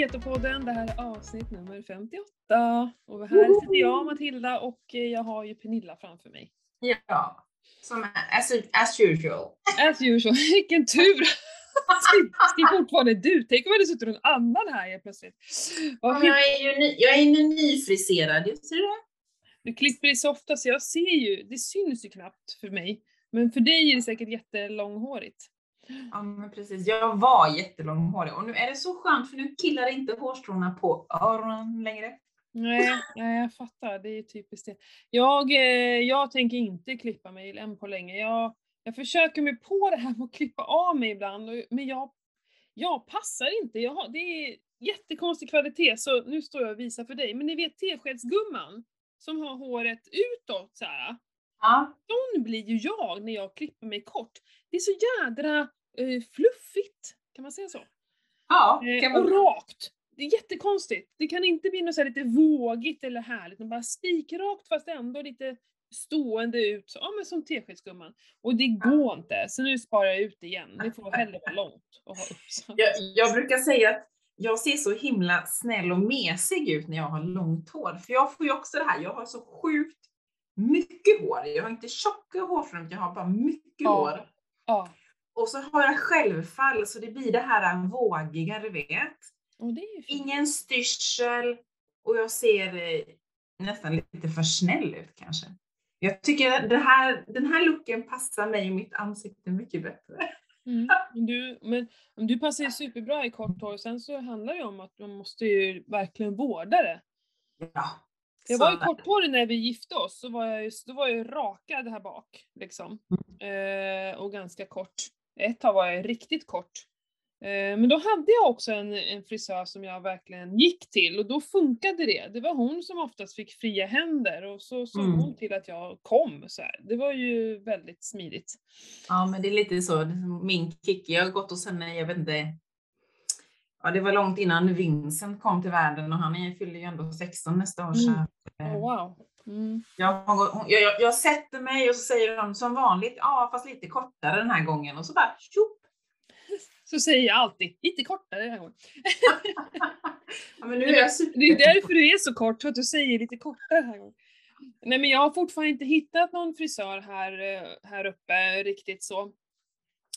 Ketopodden, det här är avsnitt nummer 58. Och här sitter jag, Matilda, och eh, jag har ju Pernilla framför mig. Ja, som as, as usual. As usual, vilken tur! Det är fortfarande du, tänk om hade suttit någon annan här helt plötsligt. Jag är ju ny, jag är ju nyfriserad, ser du det? Du klipper dig så ofta så jag ser ju, det syns ju knappt för mig. Men för dig är det säkert jättelånghårigt. Ja men precis, jag var jättelånghårig och nu är det så skönt för nu killar inte hårstråna på öronen längre. Nej, nej, jag fattar. Det är typiskt det. Jag, eh, jag tänker inte klippa mig än på länge. Jag, jag försöker mig på det här med att klippa av mig ibland, men jag, jag passar inte. Jag har, det är jättekonstig kvalitet, så nu står jag och visar för dig. Men ni vet teskedsgumman som har håret utåt så här. Ja, Sån blir ju jag när jag klipper mig kort. Det är så jädra eh, fluffigt, kan man säga så? ja Eh, kan och man... rakt. Det är jättekonstigt. Det kan inte bli något så lite vågigt eller härligt, utan bara spikrakt fast ändå lite stående ut, så, ja men som teskedsgumman. Och det går inte, så nu sparar jag ut igen. Det får hellre vara långt och ha uppsatt. jag, jag brukar säga att jag ser så himla snäll och mesig ut när jag har långt hår. För jag får ju också det här, jag har så sjukt mycket hår. Jag har inte tjocka hårfront, jag har bara mycket Ja. hår. Ja, Och så har jag självfall så det blir det här vågiga, du vet. fint. Ingen styrsel och jag ser eh, nästan lite för snäll ut kanske. Jag tycker det här, den här looken passar mig och mitt ansikte mycket bättre. Mm. Du, men du passar ju superbra i kort hår, sen så handlar det ju om att man måste ju verkligen vårda det. Ja. Jag var ju korthårig när vi gifte oss, så var jag ju, då var jag ju rakad här bak. Liksom. Mm. Eh, och ganska kort. Ett tag var jag riktigt kort. Eh, men då hade jag också en, en frisör som jag verkligen gick till och då funkade det. Det var hon som oftast fick fria händer och så såg Mm. hon till att jag kom. Så här. Det var ju väldigt smidigt. Ja, men det är lite så. Min Kikki, jag har gått hos henne, jag vet inte. Ja, det var långt innan Vincent kom till världen och han fyller ju ändå 16 nästa år. Så Mm. eh, Oh, wow. Mm. jag, hon- jag, jag, jag sätter mig och så säger de som vanligt, ja fast lite kortare den här gången. Och så bara tjopp! Så säger jag alltid, lite kortare den här gången. Ja, men nu är jag super... Det är därför du är så kort, för att du säger lite kortare den här gången. Nej men jag har fortfarande inte hittat någon frisör här, eh, här uppe riktigt så.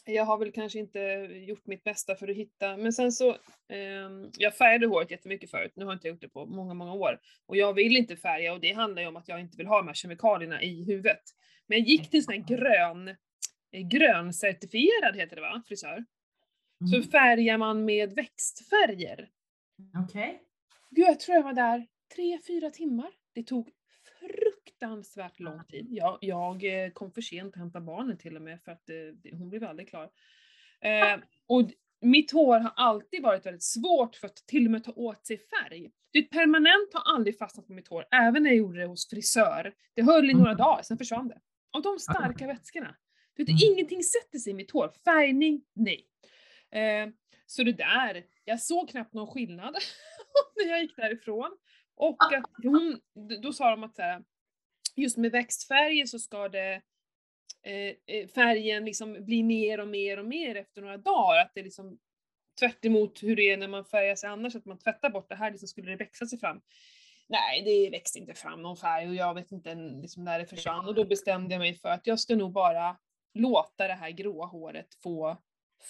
Jag har väl kanske inte gjort mitt bästa för att hitta, men sen så, ehm, jag färgade håret jättemycket förut, nu har inte jag gjort det på många, många år. Och jag vill inte färga och det handlar ju om att jag inte vill ha de här kemikalierna i huvudet. Men jag gick till en sån här grön, eh, gröncertifierad heter det va, frisör. Så Mm. färgar man med växtfärger. Okej. Gud, jag tror jag var där tre, fyra timmar. Det tog fruktansvärt lång tid. Jag, jag eh, kom för sent att hämta barnen till och med för att eh, hon blev aldrig klar. Eh, och d- mitt hår har alltid varit väldigt svårt för att till och med ta åt sig färg. Det permanent har aldrig fastnat på mitt hår, även när jag gjorde det hos frisör. Det höll i några Mm. dagar, sen försvann det. Och de starka vätskorna. Du vet, Mm. Ingenting sätter sig i mitt hår. Färgning, nej. Eh, så det där, jag såg knappt någon skillnad när jag gick därifrån. Och att hon, då sa de att så här, just med växtfärger så ska det eh, eh, färgen liksom bli mer och mer och mer efter några dagar. Att det är liksom tvärt emot hur det är när man färgar sig annars, att man tvättar bort det här liksom skulle det växa sig fram. Nej, det växte inte fram någon färg och jag vet inte liksom när det försvann. Och då bestämde jag mig för att jag ska nog bara låta det här gråa håret få,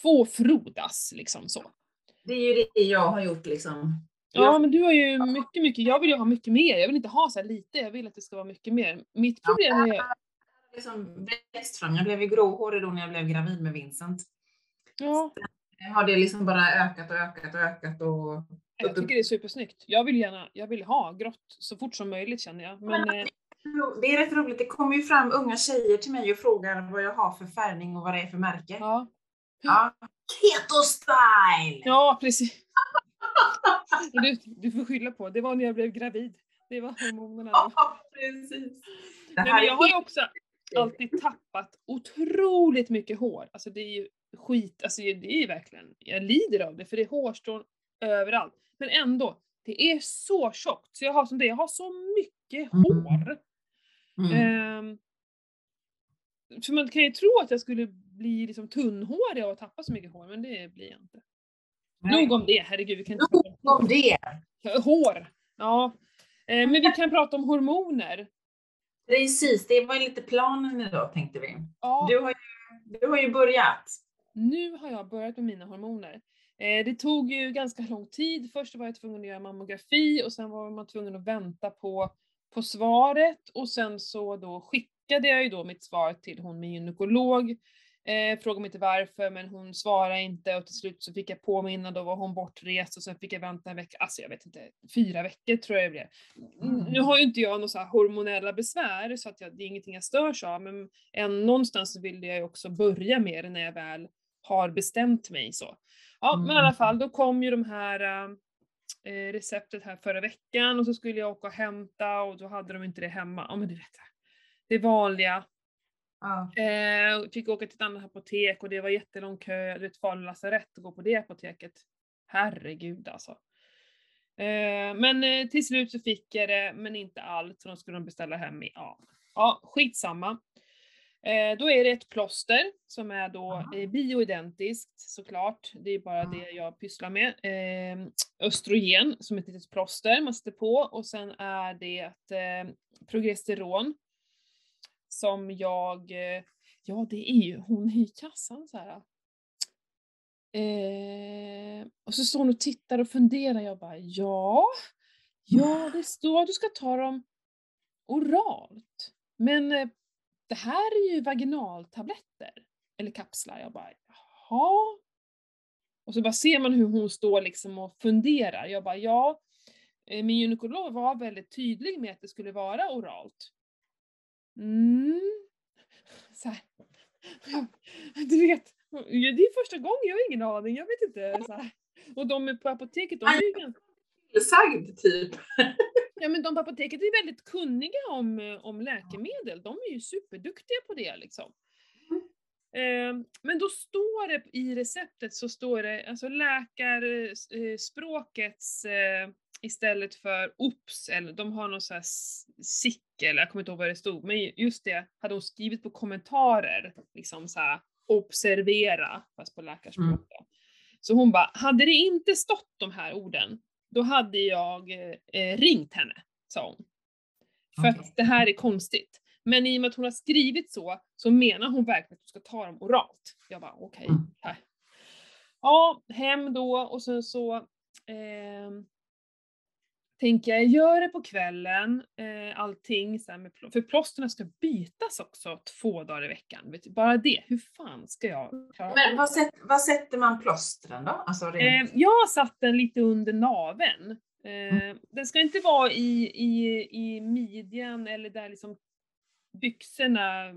få frodas liksom så. Det är ju det jag har gjort liksom. Ja, men du har ju mycket, mycket, jag vill ju ha mycket mer. Jag vill inte ha så lite, jag vill att det ska vara mycket mer. Mitt problem är, liksom växt fram. Jag blev ju gråhårig då när jag blev gravid med Vincent. ja, Har det liksom bara ökat och ökat och ökat och... jag tycker det är supersnyggt. Jag vill gärna, jag vill ha grått så fort som möjligt känner jag. Men eh, Det är rätt roligt, det kommer ju fram unga tjejer till mig och frågar vad jag har för färgning och vad det är för märke. ja, Ja. Keto style! ja precis. Du, du får skylla på, det var när jag blev gravid. Det var hormonerna. Ja, precis. Nej, men jag har också alltid tappat otroligt mycket hår. Alltså det är ju skit, alltså det är ju verkligen, jag lider av det för det är hårstrån överallt. Men ändå, det är så tjockt så jag har som det, jag har så mycket Mm. hår. Mm. Ehm, för man kan ju tro att jag skulle bli liksom tunnhårig av att tappa så mycket hår, men det blir jag inte. Nog om det, herregud. Vi kan inte Nog om det. Hår! Ja. Eh, men vi kan prata om hormoner. Precis, det var lite planen idag tänkte vi. Ja, Du har ju, du har ju börjat. nu har jag börjat med mina hormoner. Eh, det tog ju ganska lång tid. Först var jag tvungen att göra mammografi och sen var man tvungen att vänta på, på svaret och sen så då skickade jag ju då mitt svar till hon min gynekolog. Eh, frågade mig inte varför men hon svarade inte och till slut så fick jag påminna, då var hon bortrest och sen fick jag vänta en vecka, alltså jag vet inte, fyra veckor tror jag det blev. Mm, Nu har ju inte jag några så hormonella besvär så att jag, det är ingenting jag störs av men en, någonstans ville jag ju också börja med det när jag väl har bestämt mig så. Ja, men i alla Mm. fall, då kom ju de här eh, receptet här förra veckan och så skulle jag åka och hämta och då hade de inte det hemma. Ja men du vet, det vanliga. Ja. Eh, fick åka till ett annat apotek och det var jättelång kö, det är ett Falu lasarett att gå på det apoteket. Herregud alltså. Eh, men eh, till slut så fick jag det, men inte allt, så de skulle de beställa hem i, ja. Ja, skitsamma. Eh, då är det ett plåster som är då eh, bioidentiskt såklart. Det är bara det jag pysslar med. Eh, östrogen som ett litet plåster man sätter på och sen är det ett eh, progesteron som jag, eh, ja det är ju hon i kassan så här. Eh, och så står hon och tittar och funderar, jag bara ja, ja det står att du ska ta dem oralt. Men eh, det här är ju vaginaltabletter, eller kapslar. Jag bara jaha. Och så bara ser man hur hon står liksom och funderar. Jag bara ja, eh, min gynekolog var väldigt tydlig med att det skulle vara oralt. Mm. Så här. Du vet, det är första gången, jag har ingen aning, jag vet inte. Så här. Och de på apoteket, de är ju ganska Sagd typ. Ja men de på apoteket är väldigt kunniga om, eh, om läkemedel, de är ju superduktiga på det liksom. Eh, men då står det i receptet så står det alltså läkarspråkets eh, istället för OPS, eller de har någon sån här SIC, eller jag kommer inte ihåg vad det stod, men just det hade hon skrivit på kommentarer, liksom så här observera, fast på läkarspråk. Mm. Så hon bara, hade det inte stått de här orden, då hade jag eh, ringt henne, sa hon. För Okej. att det här är konstigt. Men i och med att hon har skrivit så, så menar hon verkligen att du ska ta dem oralt. Jag bara okej. Mm. här. Ja, hem då och sen så ehm, tänker jag, gör det på kvällen, eh, allting, så med, för plåsterna ska bytas också två dagar i veckan. Bara det, hur fan ska jag klara Men vad, sätt, vad sätter man plåstren då? Alltså rent... Eh, jag har satt den lite under naveln. Eh, Mm. Den ska inte vara i, i, i midjan eller där liksom byxorna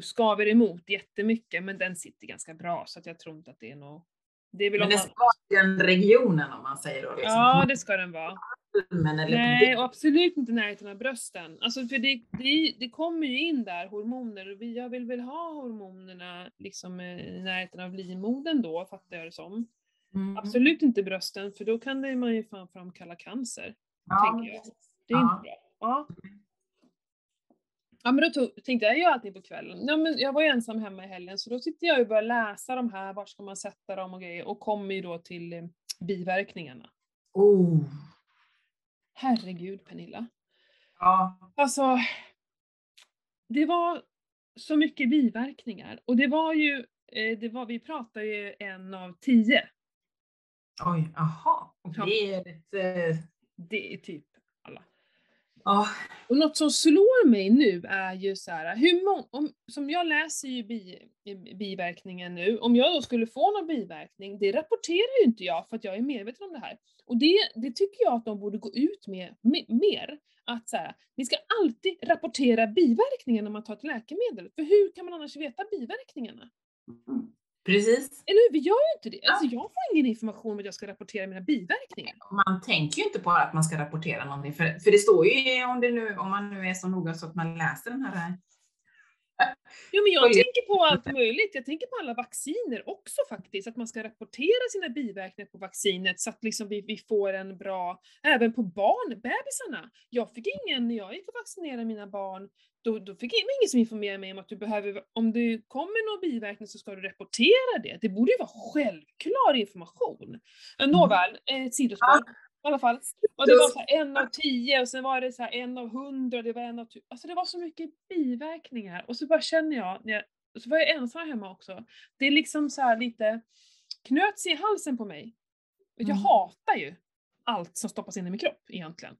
skaver emot jättemycket, men den sitter ganska bra så att jag tror inte att det är något... Det är väl Men det man, ska den regionen om man säger då. Liksom. Ja, det ska den vara. Nej, och absolut inte i närheten av brösten. Alltså för det, det, det kommer ju in där hormoner och jag vill väl ha hormonerna liksom eh, i närheten av livmodern då, fattar jag det som. Mm. Absolut inte brösten, för då kan det man ju fan framkalla cancer. Ja, tänker jag. Det är Ja. inte bra. Ja. Ja men då tog, tänkte jag, jag gör allting på kvällen. Ja, men jag var ju ensam hemma i helgen så då sitter jag och börjar läsa de här, var ska man sätta dem och grejer och kommer ju då till eh, biverkningarna. Oh. Herregud Pernilla. Ja. Alltså, det var så mycket biverkningar och det var ju, eh, det var, vi pratar ju en av tio. Oj, aha. Det är ett... eh, Det är typ. Ja. Och något som slår mig nu är ju så här, hur många, om, som jag läser ju bi, biverkningen nu, om jag då skulle få någon biverkning, det rapporterar ju inte jag för att jag är medveten om det här. Och det, det tycker jag att de borde gå ut med me- mer. Att så här, vi ska alltid rapportera biverkningar när man tar ett läkemedel, för hur kan man annars veta biverkningarna? Precis. Eller hur? Vi gör ju inte det. Alltså jag får ingen information om att jag ska rapportera mina biverkningar. Man tänker ju inte på att man ska rapportera någonting, för, för det står ju om, det nu, om man nu är så noga så att man läser den här Jo men jag tänker på allt möjligt. Jag tänker på alla vacciner också faktiskt. Att man ska rapportera sina biverkningar på vaccinet så att liksom vi, vi får en bra, även på barn, bebisarna. Jag fick ingen, när jag gick och vaccinerade mina barn, då, då fick jag ingen som informerade mig om att du behöver, om det kommer någon biverkning så ska du rapportera det. Det borde ju vara självklar information. Mm. Nåväl, eh, ett sidospår. I alla fall. Och det var så en av tio och sen var det så en av hundra, det var en av tu- Alltså det var så mycket biverkningar. Och så bara känner jag, när jag så var jag ensam hemma också. Det är liksom så här lite knöts i halsen på mig. Jag Mm. hatar ju allt som stoppas in i min kropp egentligen.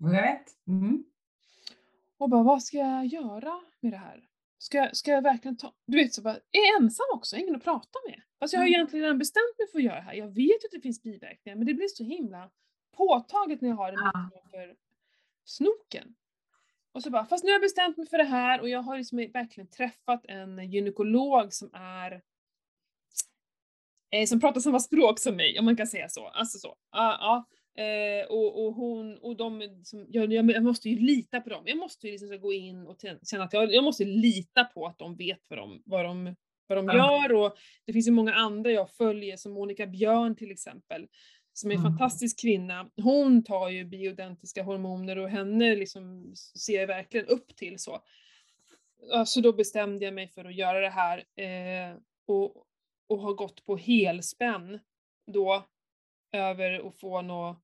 Jag vet. Mm. Och bara, vad ska jag göra med det här? Ska, jag- ska jag verkligen ta... Du vet, så bara, är jag ensam också, ingen att prata med. Fast jag har Mm. egentligen redan bestämt mig för att göra det här. Jag vet att det finns biverkningar, men det blir så himla påtagligt när jag har det Ja. för snoken. Och så bara, fast nu har jag bestämt mig för det här och jag har liksom verkligen träffat en gynekolog som är eh, som pratar samma språk som mig, om man kan säga så. Alltså så. Ja, ja. Eh, och, och hon och de som, jag, jag, måste ju lita på dem. Jag måste ju liksom gå in och känna att jag, jag måste lita på att de vet vad de, vad de, vad de gör och det finns ju många andra jag följer som Monica Björn till exempel som är en Mm. fantastisk kvinna. Hon tar ju bioidentiska hormoner och henne liksom ser jag verkligen upp till så. Så då bestämde jag mig för att göra det här eh, och, och har gått på helspänn då över att få nå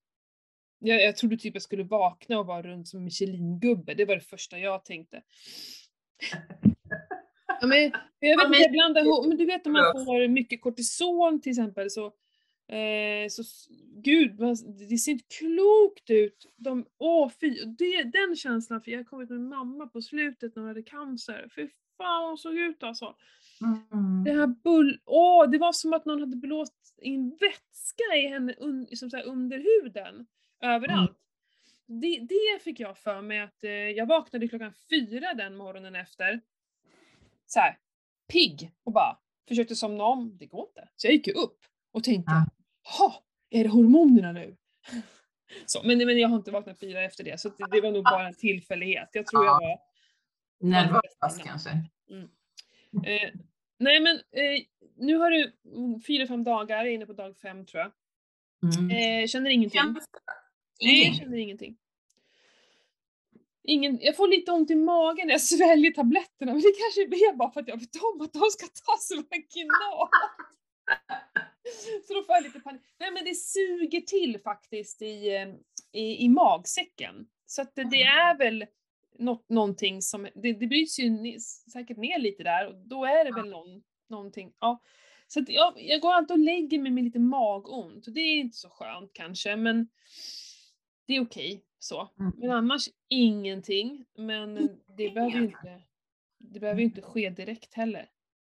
jag, jag trodde typ jag skulle vakna och vara runt som Michelin-gubbe, det var det första jag tänkte. Ja, men, jag vet inte, jag blandar ihop, men du vet om man får mycket kortison till exempel så, eh, så gud, det ser inte klokt ut. De, åh fy, det, den känslan, för jag har kommit med mamma på slutet när hon hade cancer. Fy fan hon såg ut alltså. Mm. Det här bull... Åh, det var som att någon hade blåst in vätska i henne un, liksom så under huden. Överallt. Det, det fick jag för mig att eh, jag vaknade klockan fyra den morgonen efter. Så här, pigg och bara försökte somna om. Det går inte. Så jag gick ju upp och tänkte, Ja. ha, är det hormonerna nu? Så, men, men jag har inte vaknat fyra efter det, så det, det var nog bara en tillfällighet. Jag tror jag var Nervös kanske. Eh, nej men eh, nu har du mm, fyra, fem dagar, jag är inne på dag fem tror jag. Mm. Eh, känner ingenting. Känns- Nej, jag känner ingenting. Ingen, jag får lite ont i magen när jag sväljer tabletterna, men det kanske är bara för att jag vet om att de ska tas vaginalt. Så då får jag lite panik. Nej men det suger till faktiskt i, eh, i, i magsäcken. Så att det, det är väl något, någonting som, det, det bryts ju ne- säkert ner lite där och då är det väl någon, någonting, ja. Så att jag, jag går alltid och lägger mig med lite magont och det är inte så skönt kanske men det är okej så. Mm. Men annars ingenting. Men det behöver ju inte, det behöver inte ske direkt heller.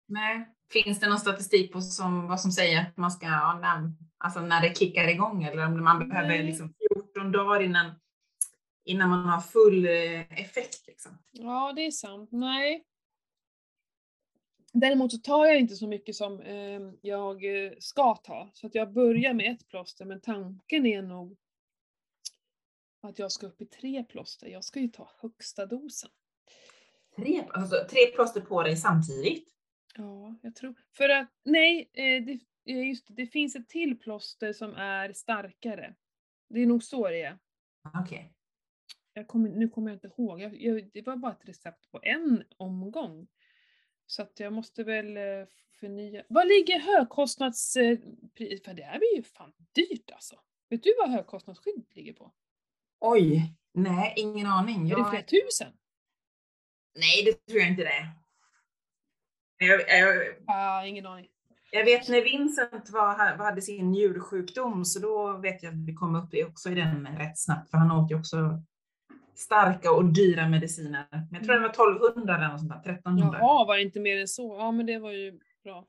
Nej. Finns det någon statistik på som, vad som säger att man ska, när, alltså när det kickar igång eller om man behöver liksom 14 dagar innan, innan man har full eh, effekt? Liksom. Ja, det är sant. Nej. Däremot så tar jag inte så mycket som eh, jag eh, ska ta. Så att jag börjar med ett plåster, men tanken är nog att jag ska upp i tre plåster. Jag ska ju ta högsta dosen. Tre, alltså, tre plåster på dig samtidigt? Ja, jag tror. För att, nej, eh, det, eh, just det, det finns ett till plåster som är starkare. Det är nog så det är. Okej. Jag kommer, nu kommer jag inte ihåg. Jag, jag, det var bara ett recept på en omgång. Så att jag måste väl eh, förnya. Vad ligger högkostnadspris? För det här blir ju fan dyrt alltså. Vet du vad högkostnadsskydd ligger på? Oj, nej, ingen aning. Är det Jag, flera tusen? nej, det tror jag inte det är. Jag, jag, Ah, ingen aning. jag vet när Vincent var, hade sin njursjukdom så då vet jag att vi kom upp i, också i den rätt snabbt för han åt ju också starka och dyra mediciner. Men jag tror det var 1200 eller något sånt där, 1300. Jaha, var det inte mer än så? Ja, men det var ju bra.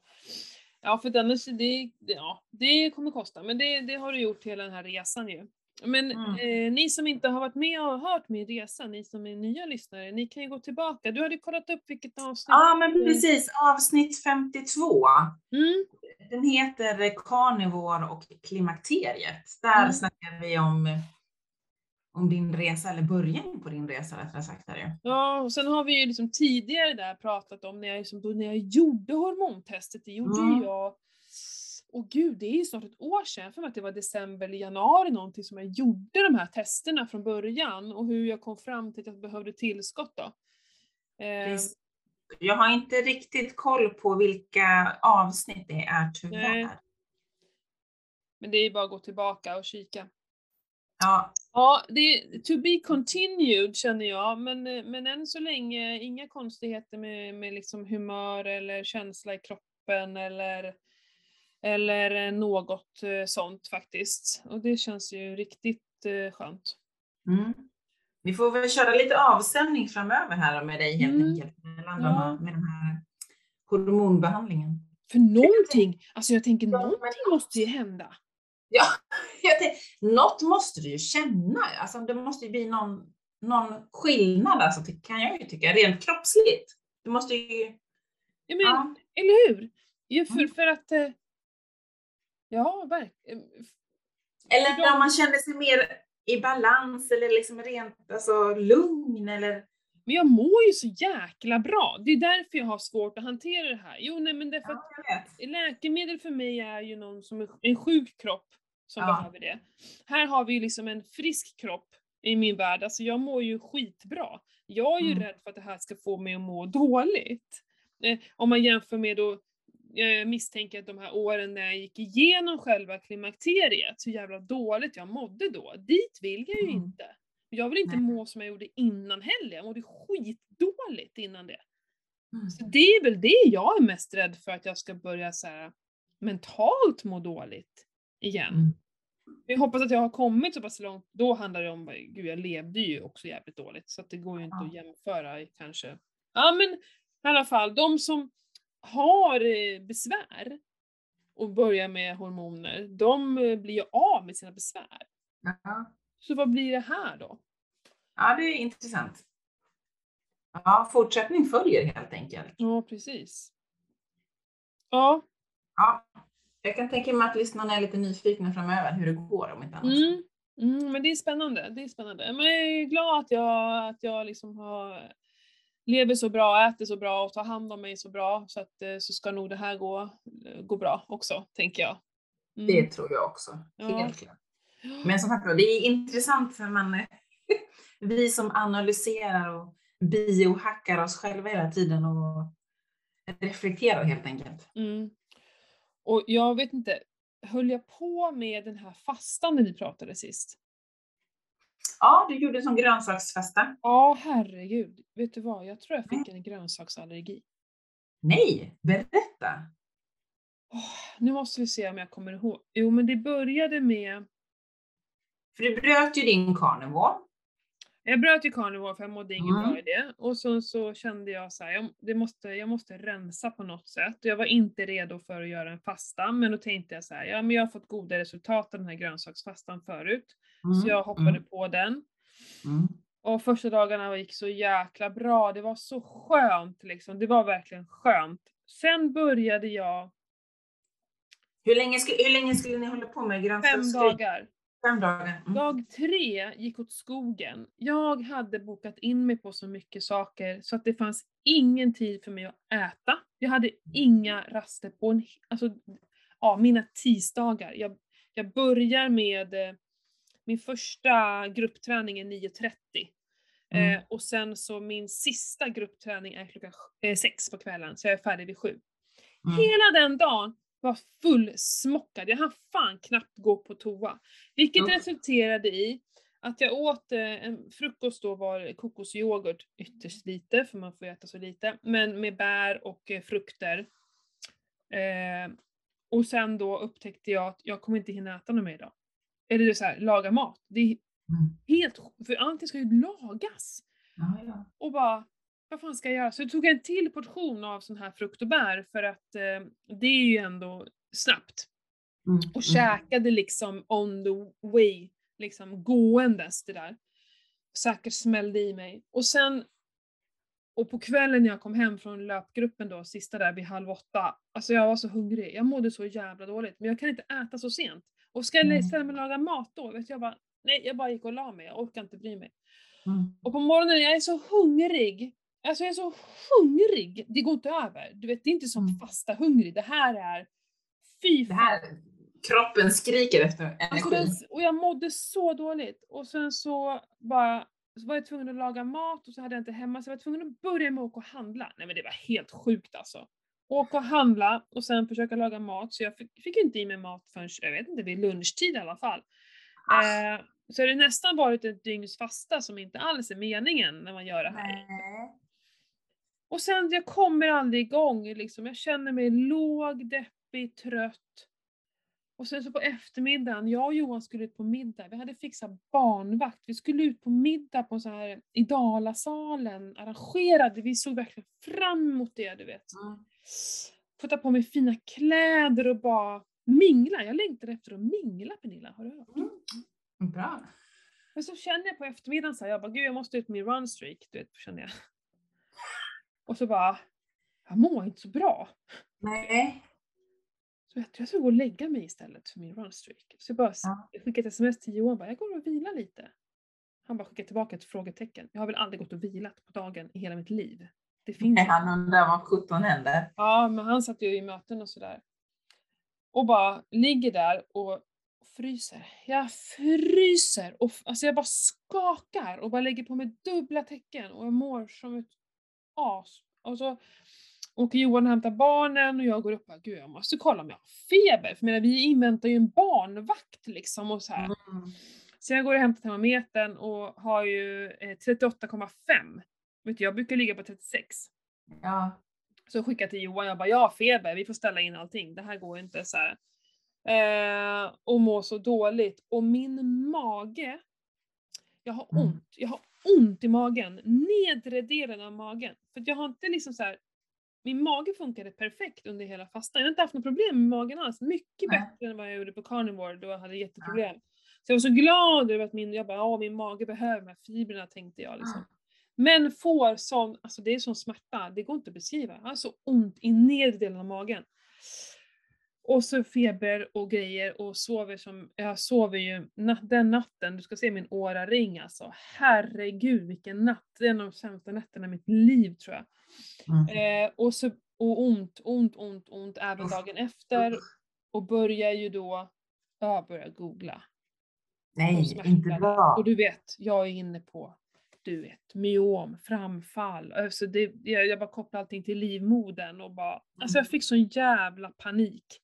Ja, för annars, det, det, ja, det kommer kosta, men det, det har du gjort hela den här resan ju. Men Mm. eh, ni som inte har varit med och hört min resa, ni som är nya lyssnare, ni kan ju gå tillbaka. Du hade kollat upp vilket avsnitt. Ja, men precis. Avsnitt 52. Mm, Den heter Carnivore och klimakteriet. Där Mm. snackar vi om om din resa, eller början på din resa rättare sagt. Där. Ja, och sen har vi ju liksom tidigare där pratat om när jag, liksom, när jag gjorde hormontestet, det gjorde Mm. jag Åh gud, det är ju snart ett år sedan, för mig att det var december eller januari någonting som jag gjorde de här testerna från början och hur jag kom fram till att jag behövde tillskott då. Precis. Jag har inte riktigt koll på vilka avsnitt det är tyvärr. Nej. men det är ju bara att gå tillbaka och kika. Ja, Ja, det är to be continued känner jag, men, men än så länge inga konstigheter med, med liksom humör eller känsla i kroppen eller, eller eh, något eh, sånt faktiskt. Och det känns ju riktigt eh, skönt. mm. Vi får väl köra lite avstämning framöver här med dig helt Mm. enkelt. Mellan Ja. med den här hormonbehandlingen. För någonting, alltså jag tänker Ja, någonting måste ju hända. Ja, jag tänkte, något måste du ju känna. Alltså, det måste ju bli någon, någon skillnad, alltså, det kan jag ju tycka, rent kroppsligt. Du måste ju... Ja, men, Ja. Eller hur? För, Mm. för att... eh, Ja, verkligen. Eller Ja. om man känner sig mer i balans eller liksom rent alltså, lugn eller... Men jag mår ju så jäkla bra. Det är därför jag har svårt att hantera det här. Jo, nej men därför att Ja, vet. läkemedel för mig är ju någon som en sjuk kropp som Ja. behöver det. Här har vi ju liksom en frisk kropp i min värld. Alltså jag mår ju skitbra. Jag är ju Mm. rädd för att det här ska få mig att må dåligt. Eh, om man jämför med då, jag misstänker att de här åren när jag gick igenom själva klimakteriet, hur jävla dåligt jag mådde då. Dit vill jag ju Mm. inte. Jag vill inte Nej. må som jag gjorde innan heller. Jag mådde skitdåligt innan det. Mm. Så det är väl det jag är mest rädd för att jag ska börja så här, mentalt må dåligt igen. Mm. Jag hoppas att jag har kommit så pass långt, då handlar det om, gud jag levde ju också jävligt dåligt så att det går ju inte Ja. att jämföra kanske. Ja men i alla fall, de som har eh, besvär och börjar med hormoner, de eh, blir ju av med sina besvär. Ja. Så vad blir det här då? ja, det är intressant. Ja, fortsättning följer helt enkelt. Ja precis. Ja, Ja, jag kan tänka mig att lyssnarna är lite nyfikna framöver hur det går om inte annat. Mm. Mm, men det är spännande. Det är spännande. Men jag är glad att jag, att jag liksom har, lever så bra, äter så bra och tar hand om mig så bra. Så, att, eh, så ska nog det här gå, gå bra också, tänker jag. Mm. Det tror jag också. Ja. Helt klart. Men som sagt det är intressant för man, vi som analyserar och biohackar oss själva hela tiden och reflekterar helt enkelt. Mm. Och jag vet inte, höll jag på med den här fastan när vi pratade sist? Ja, du gjorde som grönsaksfesta. Ja, herregud. Vet du vad? Jag tror jag fick en grönsaksallergi. Nej, berätta. Åh, nu måste vi se om jag kommer ihåg. Jo, men det började med För du bröt ju din carnivore. Jag bröt ju carnivore för jag mådde inget Mm. bra i det. Och så, så kände jag så här, jag, det måste, jag måste rensa på något sätt. Jag var inte redo för att göra en fasta, men då tänkte jag så här, ja men jag har fått goda resultat av den här grönsaksfastan förut. Så jag hoppade Mm. på den. Mm. Och första dagarna gick så jäkla bra, det var så skönt liksom. Det var verkligen skönt. Sen började jag Hur, länge skulle, hur länge skulle ni hålla på med fem grönsaksgrej? dagar. Fem dagar. Mm. Dag tre gick åt skogen. Jag hade bokat in mig på så mycket saker så att det fanns ingen tid för mig att äta. Jag hade inga raster på en, alltså, ja, mina tisdagar. Jag, jag börjar med eh, min första gruppträning är 9.30. Mm. Eh, och sen så min sista gruppträning är klockan eh, sex på kvällen, så jag är färdig vid sju. Mm. Hela den dagen var fullsmockad. Jag hann fan knappt gå på toa. Vilket Usch. resulterade i att jag åt eh, en frukost då var kokosyoghurt ytterst lite, för man får äta så lite, men med bär och eh, frukter. Eh, och sen då upptäckte jag att jag kommer inte hinna äta något mer idag. Eller så här, laga mat. Det är Mm. helt för allting ska ju lagas. Ja, ja. Och bara, vad fan ska jag göra? Så jag tog en till portion av sån här frukt och bär för att eh, det är ju ändå snabbt. Mm. Och Mm. käkade liksom on the way, liksom gåendes det där. Säkert smällde i mig. Och sen, och på kvällen när jag kom hem från löpgruppen då, sista där vid halv åtta, alltså jag var så hungrig. Jag mådde så jävla dåligt, men jag kan inte äta så sent. Och ska jag ställa mig och laga mat då, vet jag bara, nej, jag bara gick och la mig, jag orkar inte bry mig. Mm. Och på morgonen, jag är så hungrig. Alltså jag är så hungrig, det går inte över. Du vet, det är inte som Mm. fasta hungrig, det här är, fy Det fan. här, kroppen skriker efter energi. Alltså och jag mådde så dåligt. Och sen så bara så var jag tvungen att laga mat och så hade jag inte hemma så jag var tvungen att börja med att åka och handla. Nej men det var helt sjukt alltså. Åka och handla och sen försöka laga mat så jag fick, fick inte i mig mat förrän, jag vet inte, vid lunchtid i alla fall. Ah. Eh, så det har nästan varit ett dygns fasta som inte alls är meningen när man gör det här. Nej. Och sen, jag kommer aldrig igång liksom. Jag känner mig låg, deppig, trött. Och sen så på eftermiddagen, jag och Johan skulle ut på middag. Vi hade fixat barnvakt. Vi skulle ut på middag på så här i Dalasalen, arrangerade. Vi såg verkligen fram emot det, du vet. Mm. Få ta på mig fina kläder och bara mingla. Jag längtar efter att mingla, Pernilla. Har du hört? Mm. Bra. Men så kände jag på eftermiddagen så här, jag bara, gud jag måste ut min runstreak, du vet, kände jag. Och så bara, jag mår inte så bra. Nej. Så jag, jag ska gå och lägga mig istället för min runstreak. Så jag bara Ja. skickade ett sms till Johan, bara, jag går och vilar lite. Han bara skickade tillbaka ett frågetecken. Jag har väl aldrig gått och vilat på dagen i hela mitt liv. Det finns inte. Han undrar vad 17 händer. Ja, men han satt ju i möten och sådär. Och bara ligger där och fryser. Jag fryser! Och alltså jag bara skakar och bara lägger på mig dubbla tecken och jag mår som ett as. Och så åker Johan och hämtar barnen och jag går upp och bara, gud jag måste kolla om jag har feber. För jag menar, vi inväntar ju en barnvakt liksom och så här. Mm. Så jag går och hämtar termometern och har ju eh, 38,5. Vet du, jag brukar ligga på 36. Ja. Så jag skickade till Johan, jag bara, jag har feber, vi får ställa in allting, det här går inte så här. Eh, och mår så dåligt. Och min mage, jag har Mm. ont, jag har ont i magen, nedre delen av magen. För jag har inte liksom så här. min mage funkade perfekt under hela fastan. Jag har inte haft något problem med magen alls. Mycket Nej. bättre än vad jag gjorde på carnivore då jag hade jätteproblem. Så jag var så glad över att min, jag bara, ja min mage behöver de här fibrerna tänkte jag liksom. Men får sån, alltså det är sån smärta, det går inte att beskriva. Jag har så ont i nedre delen av magen. Och så feber och grejer och sover som, jag sover ju nat- den natten, du ska se min åra ring alltså. Herregud vilken natt, det är en av de sämsta nätterna i mitt liv tror jag. Mm. Eh, och, så, och ont, ont, ont, ont även dagen efter. Och börjar ju då, ja börjar googla. Nej, inte bra. Och du vet, jag är inne på, du vet, myom, framfall. Alltså det, jag, jag bara kopplar allting till livmodern och bara, alltså jag fick sån jävla panik.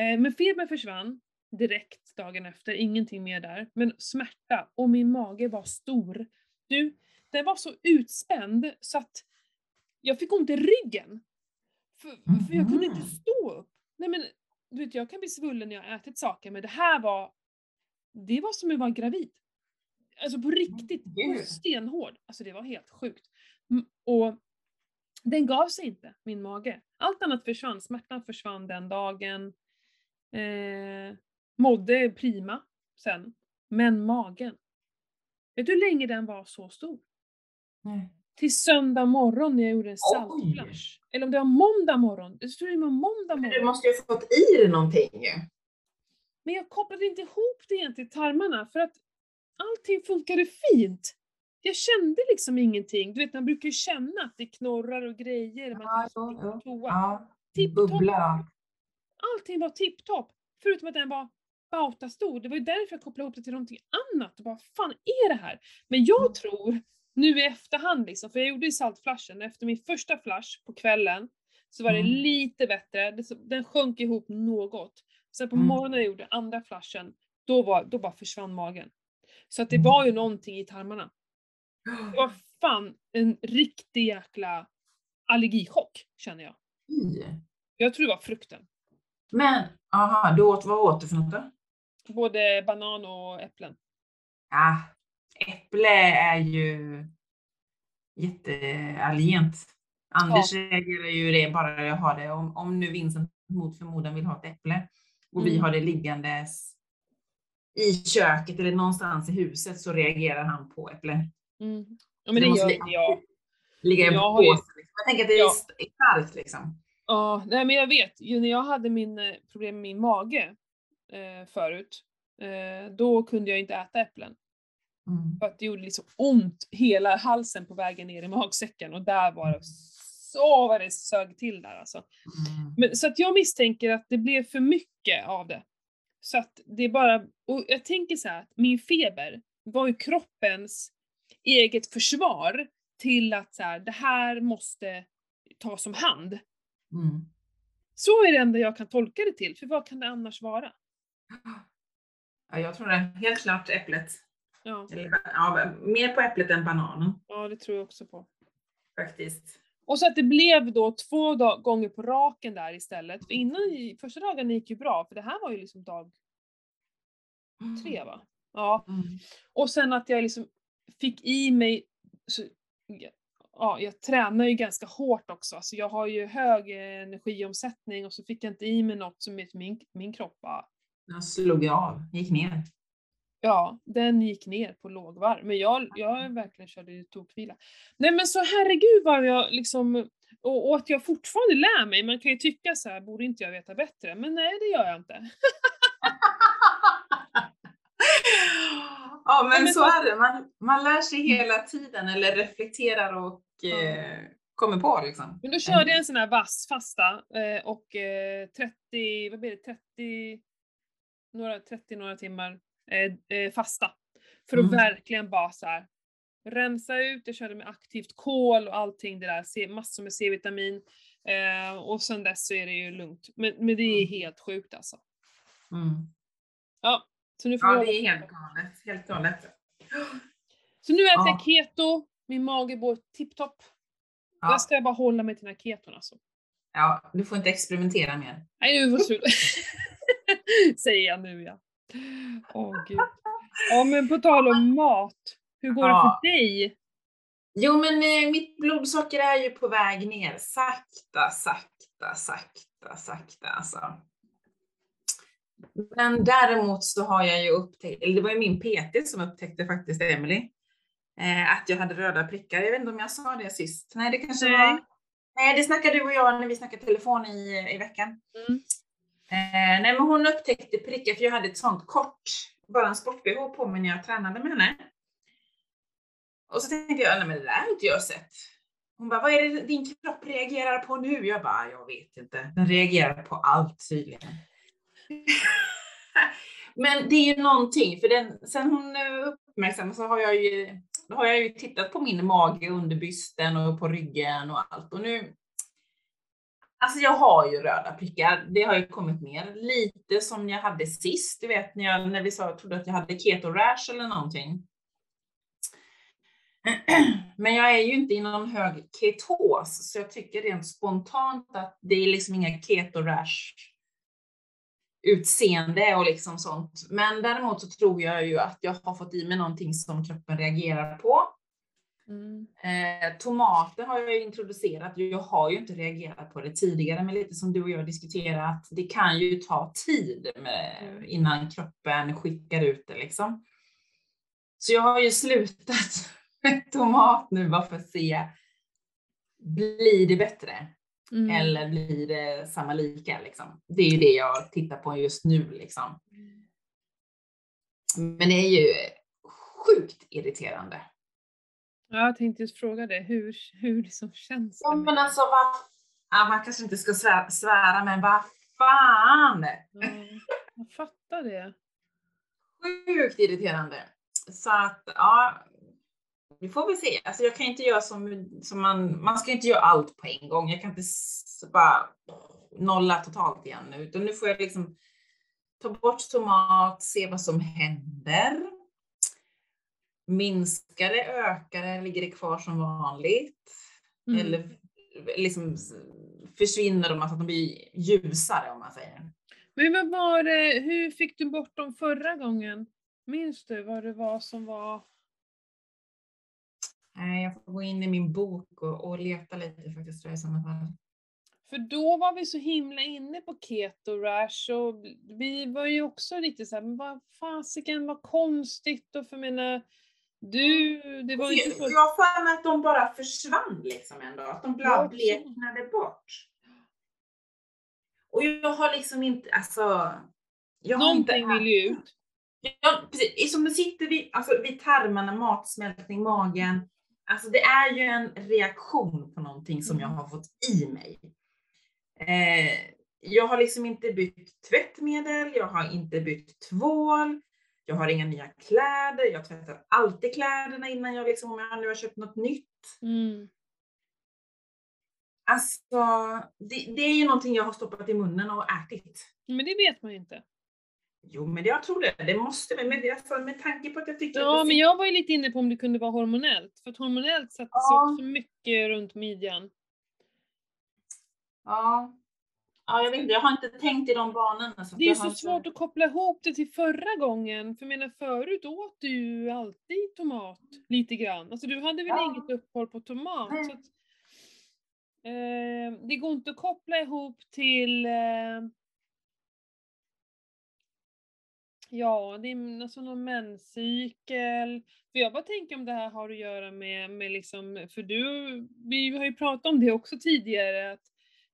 Eh, men febern försvann direkt dagen efter, ingenting mer där. Men smärta och min mage var stor. Du, den var så utspänd så att jag fick ont i ryggen. För, för jag kunde inte Mhm. stå upp. Nej men, du vet jag kan bli svullen när jag har ätit saker men det här var, det var som att vara gravid. Alltså på riktigt, Gud. stenhård. Alltså det var helt sjukt. Mm, Och den gav sig inte, min mage. Allt annat försvann, smärtan försvann den dagen. Eh, mådde prima sen. Men magen. Vet du hur länge den var så stor? Nej. Till söndag morgon när jag gjorde en saltflash. Eller om det var måndag morgon. Jag tror det var måndag Men morgon. du måste ju ha fått i dig någonting. Men jag kopplade inte ihop det egentligen till tarmarna för att allting funkade fint. Jag kände liksom ingenting. Du vet, man brukar ju känna att det knorrar och grejer. Man Ja, kan på jo. toa. Ja. Tipptopp. Allting var tipptopp. Förutom att den var bautastor. Det var ju därför jag kopplade ihop det till någonting annat. Och bara, fan är det här? Men jag Mm. tror, nu i efterhand liksom, för jag gjorde ju saltflashen, efter min första flash på kvällen så var det Mm. lite bättre, den sjönk ihop något. Sen på Mm. morgonen jag gjorde andra flashen, då, var, då bara försvann magen. Så att det Mm. var ju någonting i tarmarna. Det var fan en riktig jäkla allergichock, känner jag. Jag tror det var frukten. Men, aha, du åt, vad åt du för något då? Både banan och äpplen. Ah, äpple är ju jätteallergent. Anders reagerar ju det bara jag har det. Om, om nu Vincent mot förmodan vill ha ett äpple och vi Mm. har det liggandes i köket eller någonstans i huset så reagerar han på äpple. Mm. Ja men det måste gör inte jag. Ligga i har ju-. Liksom. Jag tänker att det är Ja. st- starkt liksom. Ja, nej men jag vet. Ju när jag hade min eh, problem med min mage eh, förut, eh, då kunde jag inte äta äpplen. Mm. För att det gjorde liksom ont hela halsen på vägen ner i magsäcken och där var det så vad det sög till där alltså. Mm. Men, så att jag misstänker att det blev för mycket av det. Så att det bara, och jag tänker så här att min feber var ju kroppens eget försvar till att så här, det här måste tas om hand. Mm. Så är det enda jag kan tolka det till, för vad kan det annars vara? Ja, jag tror det. Helt klart äpplet. Ja, Eller, ja, mer på äpplet än bananen ja det tror jag också på. faktiskt. Och så att det blev då två dag- gånger på raken där istället. För innan, första dagen gick ju bra, för det här var ju liksom dag tre va? Ja. Mm. Och sen att jag liksom fick i mig, så, ja jag tränar ju ganska hårt också, alltså jag har ju hög eh, energiomsättning och så fick jag inte i mig något som min, min kropp bara, Jag slog av, gick ner. ja den gick ner på lågvarv. Men jag, jag verkligen körde tokvila. Nej men så herregud vad jag liksom, och, och att jag fortfarande lär mig, man kan ju tycka så här, borde inte jag veta bättre? Men nej det gör jag inte. ja, men men så så- är det. Man, man lär sig hela tiden eller reflekterar och eh, kommer på liksom. Men då körde jag en sån här vass fasta eh, och eh, 30, vad blir det, 30, några, 30 några timmar eh, eh, fasta. För att Mm. verkligen bara så här rensa ut, jag körde med aktivt kol och allting det där, massor med C-vitamin. Eh, och sen dess så är det ju lugnt. Men, men det är Mm. helt sjukt alltså. Mm. Ja, så nu får Ja, det är helt galet. Helt galet. Så nu äter Ja. jag keto, min mage går tipptopp. Ja. Jag ska bara hålla mig till den här keton alltså. ja, du får inte experimentera mer. Nej, nu var det slut. Säger jag nu ja. Åh gud. Ja men på tal om mat, hur går Ja. det för dig? Jo, men eh, mitt blodsocker är ju på väg ner. Sakta, sakta, sakta, sakta alltså. Men däremot så har jag ju upptäckt, eller det var ju min PT som upptäckte faktiskt, Emily, eh, att jag hade röda prickar. Jag vet inte om jag sa det sist. Nej, det kanske Nej. var... Nej, det snackade du och jag när vi snackade telefon i, i veckan. Mm. Eh, nej, men hon upptäckte prickar för jag hade ett sånt kort, bara en sport-bh på mig när jag tränade med henne. Och så tänkte jag, nej men det där har inte jag sett. Hon bara, vad är det din kropp reagerar på nu? Jag bara, jag vet inte. Den reagerar på allt tydligen. men det är ju någonting, för den, sen hon eh, uppmärksammade så har jag ju, har jag ju tittat på min mage under bysten och på ryggen och allt. Och nu, Alltså jag har ju röda prickar, det har ju kommit ner. Lite som jag hade sist, du vet när, jag, när vi sa, trodde att jag hade keto rash eller någonting. Men jag är ju inte i någon hög ketos, så jag tycker rent spontant att det är liksom inga keto rash utseende och liksom sånt. Men däremot så tror jag ju att jag har fått i mig någonting som kroppen reagerar på. Mm. Eh, tomater har jag introducerat. Jag har ju inte reagerat på det tidigare, men lite som du och jag diskuterat, det kan ju ta tid med, Mm. innan kroppen skickar ut det liksom. Så jag har ju slutat med tomat nu bara för att se, blir det bättre? Mm. Eller blir det samma lika liksom? Det är ju det jag tittar på just nu liksom. Men det är ju sjukt irriterande. Ja, jag tänkte just fråga det, hur, hur liksom känns det? Ja men alltså vad, ja, man kanske inte ska svära, svära men vad fan! Ja, jag fattar det. Sjukt irriterande. Så att ja, vi får väl se. Alltså jag kan inte göra som, som man, man ska inte göra allt på en gång. Jag kan inte bara nolla totalt igen nu, utan nu får jag liksom ta bort tomat, se vad som händer. Minskar det, ökar det, ligger det kvar som vanligt? Mm. Eller liksom försvinner de, alltså att de blir ljusare om man säger. Men vad var det, hur fick du bort dem förra gången? Minns du vad det var som var? Nej, jag får gå in i min bok och, och leta lite faktiskt tror jag i sådana fall. För då var vi så himla inne på keto rash och vi var ju också lite såhär, men vad fasiken vad konstigt och för mina du, det var inte Jag så... har för mig att de bara försvann liksom en dag, att de Jag bara bleknade bort. Och jag har liksom inte, alltså. Jag har inte Någonting vill ju ut. Ja, precis. Som sitter vid, alltså vid tarmarna, matsmältning, magen. Alltså det är ju en reaktion på någonting som jag har fått i mig. Eh, jag har liksom inte bytt tvättmedel, jag har inte bytt tvål, jag har inga nya kläder, jag tvättar alltid kläderna innan jag liksom, om jag nu har köpt något nytt. Mm. Alltså, det, det är ju någonting jag har stoppat i munnen och ätit. Men det vet man ju inte. Jo, men jag tror det. Det måste vi, med, alltså, med tanke på att jag tycker Ja, att men jag var ju lite inne på om det kunde vara hormonellt. För att hormonellt sätter sig Ja. också mycket runt midjan. Ja. Ja, jag vet inte, jag har inte tänkt i de banorna. Så Det är så inte- svårt att koppla ihop det till förra gången. För jag menar förut åt du ju alltid tomat lite grann. Alltså du hade väl Ja. inget uppehåll på tomat. Nej. Så att, eh, det går inte att koppla ihop till eh, Ja, det är alltså någon menscykel. För jag bara tänker om det här har att göra med, med liksom, för du, vi har ju pratat om det också tidigare, att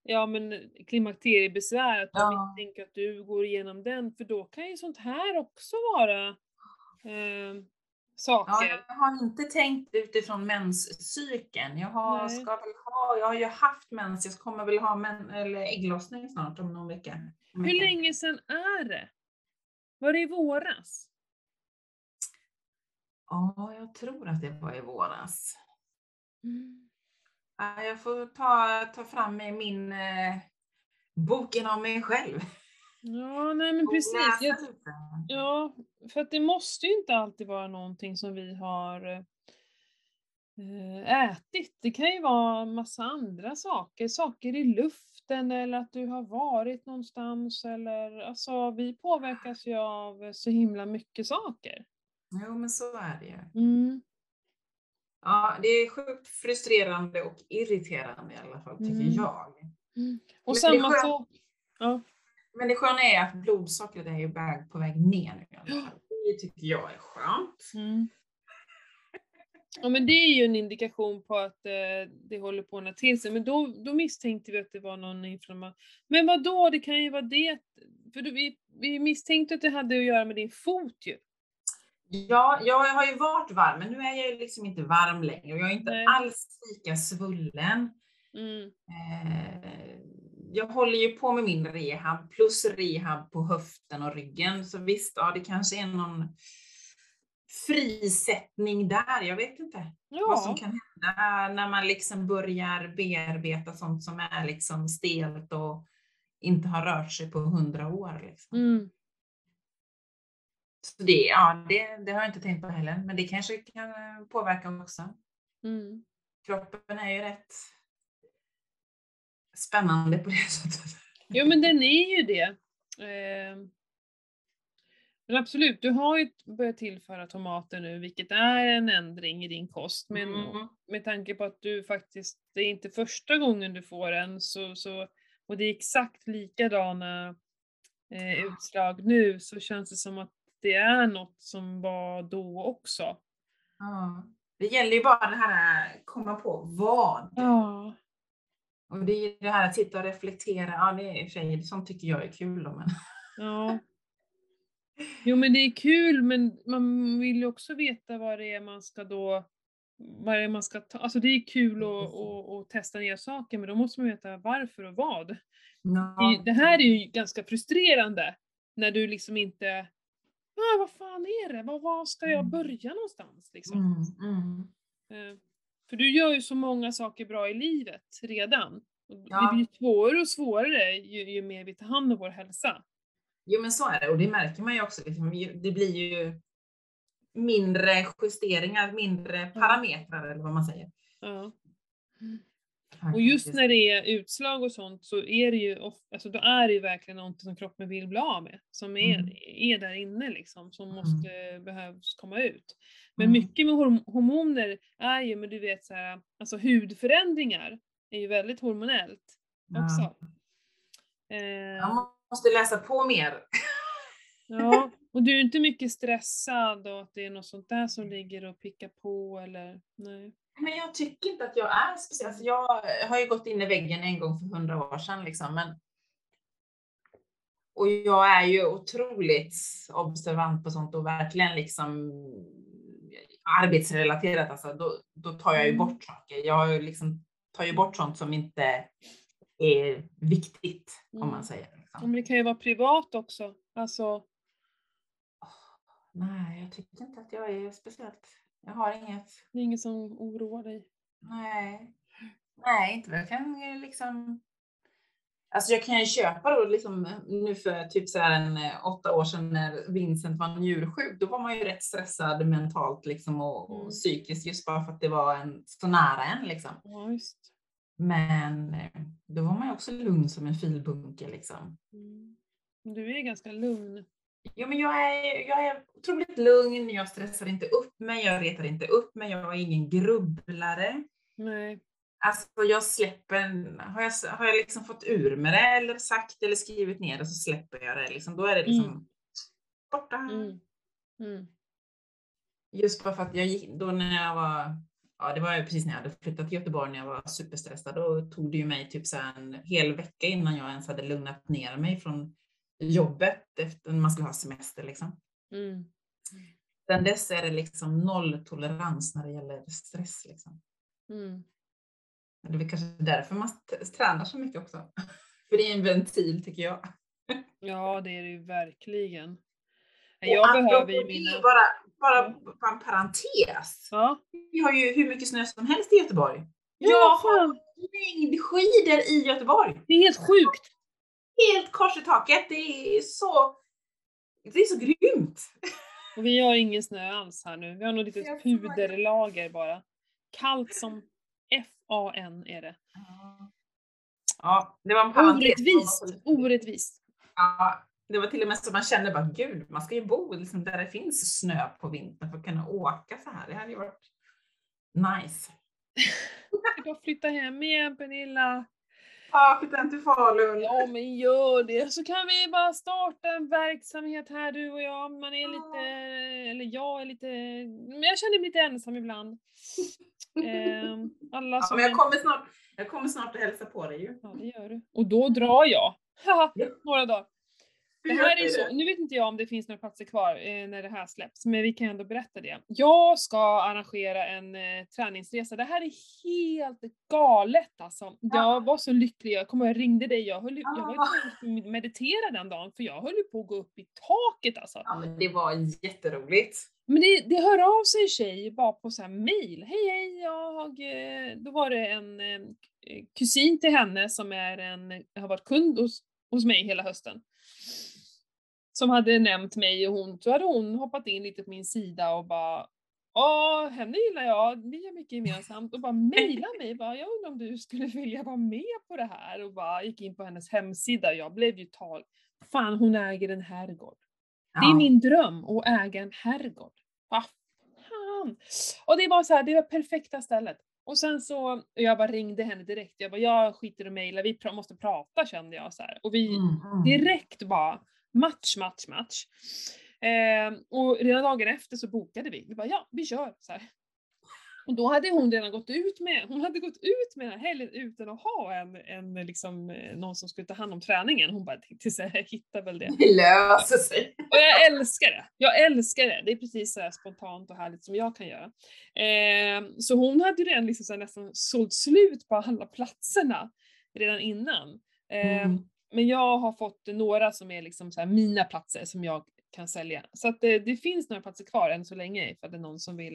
ja men klimakteriebesvär, att Ja. misstänker att du går igenom den, för då kan ju sånt här också vara eh, Ja, saker. jag har inte tänkt utifrån menscykeln. Jag har, Nej. ska väl ha, jag har ju haft mens, jag kommer väl ha men, eller ägglossning snart om någon vecka. Hur länge sedan är det? Var det i våras? Ja, jag tror att det var i våras. Mm. Ja, Jag får ta, ta fram min eh, boken om mig själv. Ja, nej men precis. Jag. Ja, för att det måste ju inte alltid vara någonting som vi har eh, ätit. Det kan ju vara massa andra saker, saker i luften eller att du har varit någonstans eller alltså vi påverkas ju av så himla mycket saker. Jo, men så är det ju. Mm. Ja, det är sjukt frustrerande och irriterande i alla fall, tycker Mm. jag. Och Men samma skönt. sak. Ja. Men det sköna är att blodsockret är ju på väg ner nu i alla fall. Det tycker jag är skönt. Mm. Ja men det är ju en indikation på att eh, det håller på att ordna till sig, men då, då misstänkte vi att det var någon inflammation. Men vad då? det kan ju vara det, för du, vi, vi misstänkte att det hade att göra med din fot ju. Ja, jag har ju varit varm, men nu är jag ju liksom inte varm längre och jag är inte Nej. alls lika svullen. Mm. Eh, jag håller ju på med min rehab plus rehab på höften och ryggen. Så visst, ja, det kanske är någon frisättning där. Jag vet inte vad som Ja, kan hända när man liksom börjar bearbeta sånt som är liksom stelt och inte har rört sig på hundra år. Liksom. mm. Så det, ja, det, det har jag inte tänkt på heller, men det kanske kan eh, påverka också. Mm. Kroppen är ju rätt spännande på det sättet. Jo men den är ju det. Eh, men absolut, du har ju börjat tillföra tomater nu, vilket är en ändring i din kost. Men Mm. med tanke på att du faktiskt, det är inte första gången du får en, så, så, och det är exakt likadana eh, utslag nu, så känns det som att det är något som var då också. Ja. Det gäller ju bara det här att komma på vad. Ja. Och det är ju det här att sitta och reflektera. Ja, det är sig, sånt tycker jag är kul då, men Ja. Jo men det är kul men man vill ju också veta vad det är man ska då, vad det man ska ta, alltså det är kul att, att, att testa nya saker men då måste man veta varför och vad. Det, ja. det här är ju ganska frustrerande när du liksom inte, ah, vad fan är det, var, var ska jag Mm. börja någonstans liksom? Mm, mm. Eh, För du gör ju så många saker bra i livet redan. Ja. Det blir ju svårare och svårare ju, ju mer vi tar hand om vår hälsa. Jo, men så är det och det märker man ju också. Liksom, det blir ju mindre justeringar, mindre parametrar eller vad man säger. Ja. Och just när det är utslag och sånt så är det ju, alltså då är det ju verkligen någonting som kroppen vill bli av med. Som är, Mm. är där inne liksom, som Mm. måste, behövs komma ut. Men Mm. mycket med horm- hormoner är ju, men du vet så här, alltså hudförändringar är ju väldigt hormonellt också. Eh, Jag måste läsa på mer. ja, och du är inte mycket stressad och att det är något sånt där som ligger och pickar på eller nej. Men jag tycker inte att jag är speciell. Alltså jag har ju gått in i väggen en gång för hundra år sedan liksom, men och jag är ju otroligt observant på sånt och verkligen liksom arbetsrelaterat, alltså, då, då tar jag ju Mm. bort saker. Jag liksom tar ju bort sånt som inte är viktigt, om Mm. man säger. Men det kan ju vara privat också. Alltså, Nej, jag tycker inte att jag är speciellt. Jag har inget. det är inget som oroar dig. Nej. Nej, inte vad jag kan liksom. Alltså jag kan ju köpa då liksom nu för typ så här en eh, åtta år sedan när Vincent var njursjuk. Då var man ju rätt stressad mentalt liksom och, och Mm. psykiskt just bara för att det var en så nära en liksom. Ja, just. Men eh, då var man ju också lugn som en filbunke liksom. Mm. Du är ganska lugn. Ja, men jag är, jag är otroligt lugn, jag stressar inte upp mig, jag retar inte upp mig, jag är ingen grubblare. Nej. Alltså jag släpper, har jag, har jag liksom fått ur med det eller sagt eller skrivit ner det så släpper jag det. Liksom. Då är det liksom Mm. borta. Mm. Mm. Just bara för att jag gick, då när jag var, ja det var ju precis när jag hade flyttat till Göteborg när jag var superstressad, då tog det ju mig typ så en hel vecka innan jag ens hade lugnat ner mig från jobbet efter man skulle ha semester liksom. Mm. Sen dess är det liksom nolltolerans när det gäller stress liksom. Mm. Det är väl kanske därför man tränar så mycket också. För det är en ventil tycker jag. Ja, det är det ju verkligen. Och Jag apropå behöver ju mina... Bara, bara, bara en parentes. Ja. Vi har ju hur mycket snö som helst i Göteborg. Ja, Jag har längdskidor i Göteborg. Det är helt sjukt. Helt kors i taket. Det är så, det är så grymt. Och vi har ingen snö alls här nu. Vi har Jag litet puderlager bara. Kallt som F-A-N är det. Ja, det var en parentes. Orättvist. Orättvist. Ja, det var till och med så man kände bara gud, man ska ju bo liksom där det finns snö på vintern för att kunna åka så här. Det hade ju varit nice. Ska bara flytta hem igen Pernilla. Ja, flytta hem till Falun. Ja men gör det. Så kan vi bara starta en verksamhet här du och jag. Man är lite, eller jag är lite, men jag känner mig lite ensam ibland. Ehm, alla Ja, som... men jag kommer snart, jag kommer snart att hälsa på dig ju. Ja det gör du. Och då drar jag. Ja. några dagar. Det här är så, nu vet inte jag om det finns några platser kvar eh, när det här släpps, men vi kan ändå berätta det. Jag ska arrangera en eh, träningsresa. Det här är helt galet alltså. Jag var så lycklig, jag kommer jag ringde dig, jag, höll, ju- jag var Ah. att meditera den dagen för jag höll ju på att gå upp i taket alltså. Ja, men det var jätteroligt. Men det, det hör av sig tjej bara på så här mail. Hej hej, jag... eh, Då var det en eh, kusin till henne som är en, har varit kund hos, hos mig hela hösten. Som hade nämnt mig och hon, så hade hon hoppat in lite på min sida och bara Ja, henne gillar jag, vi har mycket gemensamt och bara mejla mig bara, jag undrar om du skulle vilja vara med på det här och bara gick in på hennes hemsida jag blev ju tag. Fan hon äger en herrgård. Det är Ja. min dröm att äga en herrgård. Vad fan! Och det var så här, det var perfekta stället. Och sen så, jag bara ringde henne direkt. Jag bara, jag skiter att mejla, vi måste prata kände jag så här. Och vi Mm, mm. direkt bara, match, match, match. Eh, och redan dagen efter så bokade vi. Vi bara, ja, vi kör. Så här. Och då hade hon redan gått ut med, hon hade gått ut med den här helgen utan att ha en, en liksom, eh, någon som skulle ta hand om träningen. Hon bara tänkte så här, jag hittar väl det. Det löser sig. Och jag älskar det. Jag älskar det. Det är precis så spontant och härligt som jag kan göra. Eh, så hon hade ju redan liksom så nästan sålt slut på alla platserna redan innan. Eh, Mm. Men jag har fått några som är liksom så mina platser som jag kan sälja. Så att det, det finns några platser kvar än så länge ifall det är någon som vill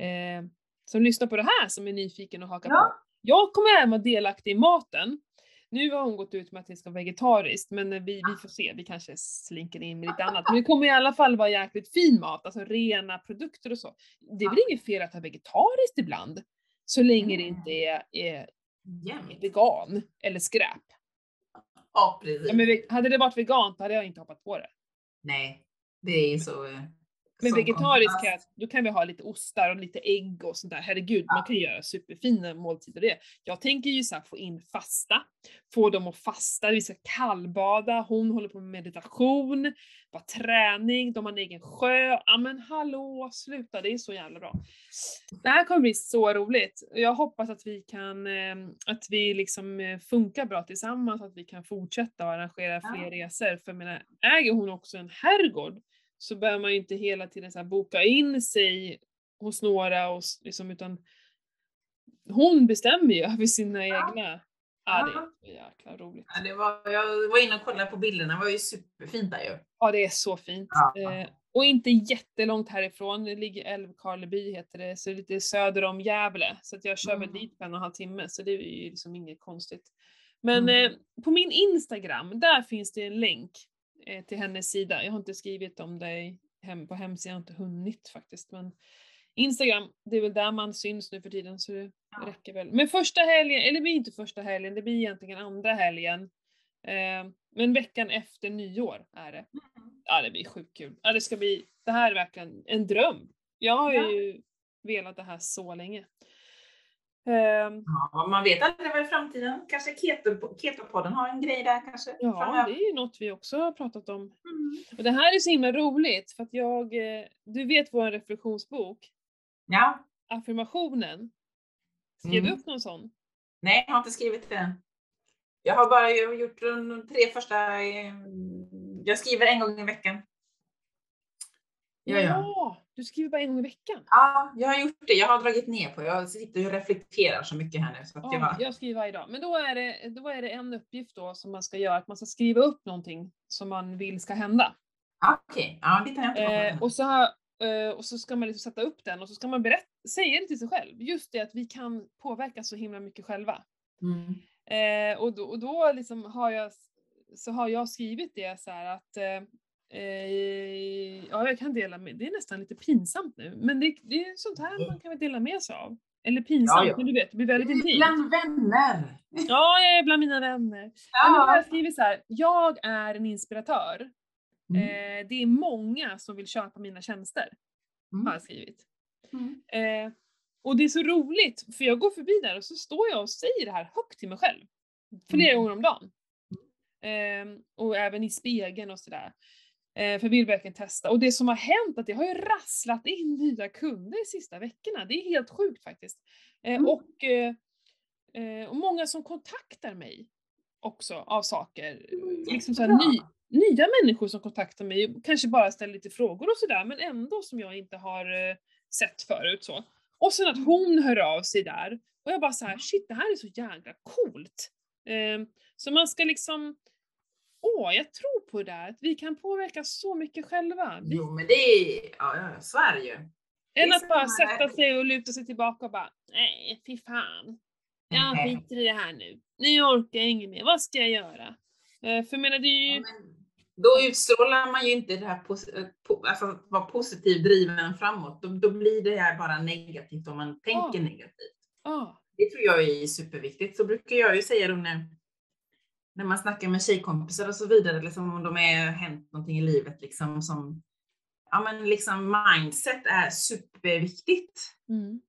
eh, som lyssnar på det här som är nyfiken och hakar på. Ja. Jag kommer även vara delaktig i maten. Nu har hon gått ut med att det ska vara vegetariskt, men vi, vi får se, vi kanske slinker in med lite annat. Men det kommer i alla fall vara jäkligt fin mat, alltså rena produkter och så. Det är väl inget fel att ha vegetariskt ibland, så länge det inte är, är Jämt. vegan eller skräp. Ja, precis. Ja, men hade det varit vegant hade jag inte hoppat på det. Nej, det är ju så. Men vegetariskt kan då kan vi ha lite ostar och lite ägg och sånt där. Herregud, man kan göra superfina måltider det. Jag tänker ju så här, få in fasta, få dem att fasta, vi ska kallbada, hon håller på med meditation, bara träning, de har en egen sjö. Ja men hallå, sluta, det är så jävla bra. Det här kommer bli så roligt. Jag hoppas att vi kan, eh, att vi liksom eh, funkar bra tillsammans, att vi kan fortsätta och arrangera Ja. fler resor. För jag menar, äger hon också en herrgård så behöver man ju inte hela tiden så boka in sig hos några och liksom, utan hon bestämmer ju över sina Ja. egna. Ja, det är jäkla roligt. Ja, det var, jag var inne och kollade på bilderna, det var ju superfint där ju. Ja, det är så fint. Ja. Eh, och inte jättelångt härifrån, det ligger Älvkarleby heter det, så lite söder om Gävle. Så att jag kör väl Mm. dit på en och en halv timme, så det är ju liksom inget konstigt. Men Mm. eh, på min Instagram, där finns det en länk eh, till hennes sida. Jag har inte skrivit om det i- hem, på hemsidan, jag har inte hunnit faktiskt. Men Instagram, det är väl där man syns nu för tiden så det Ja. räcker väl. Men första helgen, eller det blir inte första helgen, det blir egentligen andra helgen. Eh, men veckan efter nyår är det. Ja, det blir sjukt kul. Ja, det ska bli, det här är verkligen en dröm. Jag har Ja. ju velat det här så länge. Ehm, Ja, man vet aldrig vad i framtiden, kanske Keto- Keto-podden har en grej där kanske. ja, framöver. det är ju något vi också har pratat om. Mm. Och det här är så himla roligt för att jag, eh, du vet vår reflektionsbok, Ja, affirmationen. Skrev du Mm. upp någon sån? nej jag har inte skrivit det. Jag har bara gjort de tre första, eh, jag skriver en gång i veckan. Ja, ja. Du skriver bara en gång i veckan. Ja, jag har gjort det. Jag har dragit ner på Jag sitter och reflekterar så mycket här nu. Så att jag Ja, bara, jag skriver varje dag. Men då är, det, då är det en uppgift då som man ska göra, att man ska skriva upp någonting som man vill ska hända. ah, okej, ja, det tar jag inte Eh, och, så, har- eh, och så ska man liksom sätta upp den och så ska man berätta, säga det till sig själv. Just det att vi kan påverka så himla mycket själva. Mm. Eh, och då, och då liksom har jag, så har jag skrivit det så här att eh, ja, jag kan dela med det är nästan lite pinsamt nu, men det, det är sånt här man kan väl dela med sig av. Eller pinsamt, Ja, ja. men du vet, det blir väldigt intimt. Bland vänner. Ja, jag är bland mina vänner. Ja. Men har Ja. jag skrivit så här, jag är en inspiratör. Mm. Eh, det är många som vill köpa mina tjänster, har Mm. jag skrivit. Mm. Eh, och det är så roligt, för jag går förbi där och så står jag och säger det här högt till mig själv. Flera Mm. gånger om dagen. Eh, och även i spegeln och sådär. Eh, för vill verkligen testa. Och det som har hänt, att det har ju rasslat in nya kunder de sista veckorna. Det är helt sjukt faktiskt. Eh, Mm. och, eh, och många som kontaktar mig också av saker. Liksom så här, ny, nya människor som kontaktar mig, kanske bara ställer lite frågor och sådär, men ändå som jag inte har sett förut. Så. Och sen att hon hör av sig där. Och jag bara så här, shit det här är så jävla coolt. Eh, så man ska liksom, åh jag tror på det där, att vi kan påverka så mycket själva. Vi, Jo, men det är, ja, ja, så är det ju. än att bara sätta sig och luta sig tillbaka och bara, nej fy fan. Jag skiter i det här nu. Nu orkar jag inget mer, vad ska jag göra? Eh, för jag menar det är ju, Ja, men då utstrålar man ju inte det här, eh, alltså att vara positiv driven framåt. Då, då blir det här bara negativt om man tänker Ja. negativt. ja, Det tror jag är superviktigt. Så brukar jag ju säga då när, när man snackar med tjejkompisar och så vidare, liksom om de är hänt någonting i livet liksom som, ja men liksom mindset är superviktigt. mm,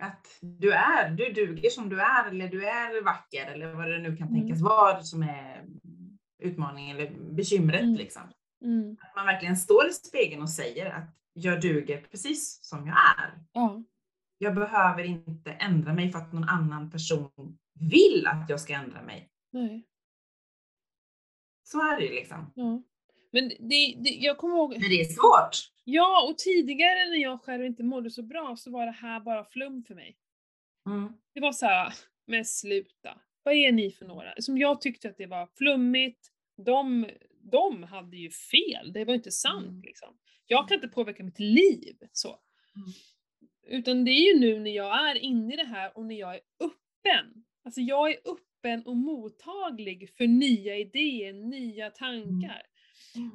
Att du är, du duger som du är eller du är vacker eller vad det nu kan Mm. tänkas vara som är utmaningen eller bekymret Mm. liksom. mm, Att man verkligen står i spegeln och säger att jag duger precis som jag är. ja, Jag behöver inte ändra mig för att någon annan person vill att jag ska ändra mig. nej, Så är det ju liksom. ja. Men det, det, jag kommer ihåg, Men det är svårt. ja och tidigare när jag själv inte mådde så bra så var det här bara flum för mig. Mm. Det var så här, men sluta. Vad är ni för några? Som jag tyckte att det var flummigt. De, de hade ju fel, det var inte sant Mm. liksom. Jag kan inte påverka mitt liv så. Mm. Utan det är ju nu när jag är inne i det här och när jag är öppen. Alltså jag är öppen och mottaglig för nya idéer, nya tankar.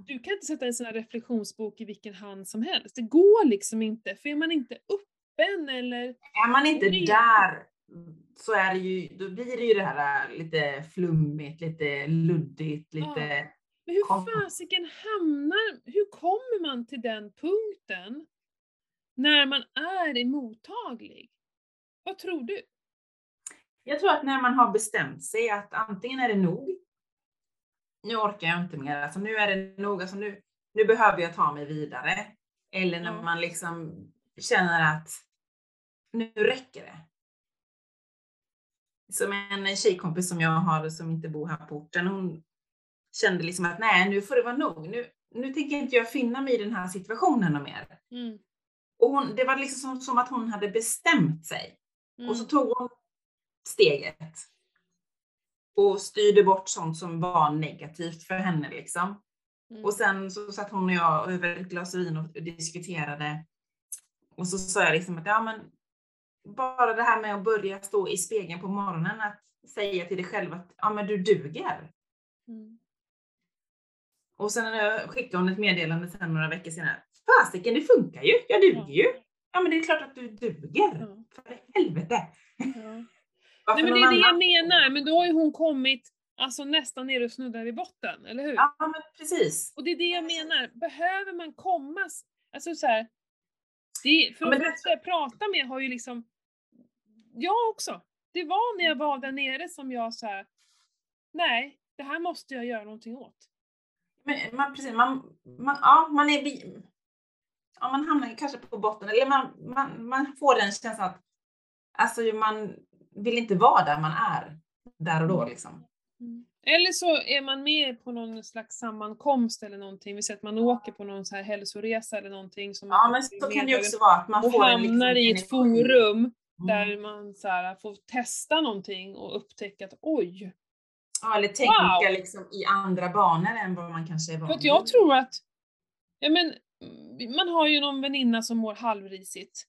Du kan inte sätta en sån här reflektionsbok i vilken hand som helst. Det går liksom inte, för är man inte öppen eller Är man inte där så är det ju, då blir det ju det här äh, lite flummigt, lite luddigt, lite Men hur fasiken hamnar, hur kommer man till den punkten när man är mottaglig? Vad tror du? Jag tror att när man har bestämt sig att antingen är det nog, nu orkar jag inte mer, alltså nu är det nog, alltså nu, nu behöver jag ta mig vidare. Eller när man liksom känner att nu räcker det. Som en tjejkompis som jag har som inte bor här på orten, hon kände liksom att nej, nu får det vara nog. Nu, nu tänker inte jag finna mig i den här situationen och mer. Mm. Och hon, det var liksom som, som att hon hade bestämt sig. Mm. Och så tog hon steget. Och styrde bort sånt som var negativt för henne liksom. Mm. Och sen så satt hon och jag över ett glas vin och diskuterade. Och så sa jag liksom att ja men bara det här med att börja stå i spegeln på morgonen, att säga till dig själv att ja men du duger. Mm. Och sen skickade hon ett meddelande sen några veckor senare. Fasiken, det funkar ju. Jag duger ju. Ja men det är klart att du duger. Ja. För helvete. Ja. Varför Nej men det är det jag menar, men då har ju hon kommit alltså nästan ner och snuddar vid botten, eller hur? Ja men precis. Och det är det jag menar, behöver man komma, alltså så här, det, för Ja, men att jag pratar med har ju liksom, jag också. Det var när jag var där nere som jag så här, nej, det här måste jag göra någonting åt. Men man, precis, man, man, ja, man är ja, man hamnar kanske på botten eller man, man, man får den känslan att alltså, man vill inte vara där man är där och då liksom. Eller så är man med på någon slags sammankomst eller någonting, vi säger att man åker på någon så här hälsoresa eller någonting. Som Ja men så kan det ju också vara att man och får hamnar liksom, i ett forum Mm. där man så här, får testa någonting och upptäcka att oj, Ja, eller tänka Wow! liksom i andra banor än vad man kanske är van vid. jag tror att, ja men, mm, man har ju någon väninna som mår halvrisigt.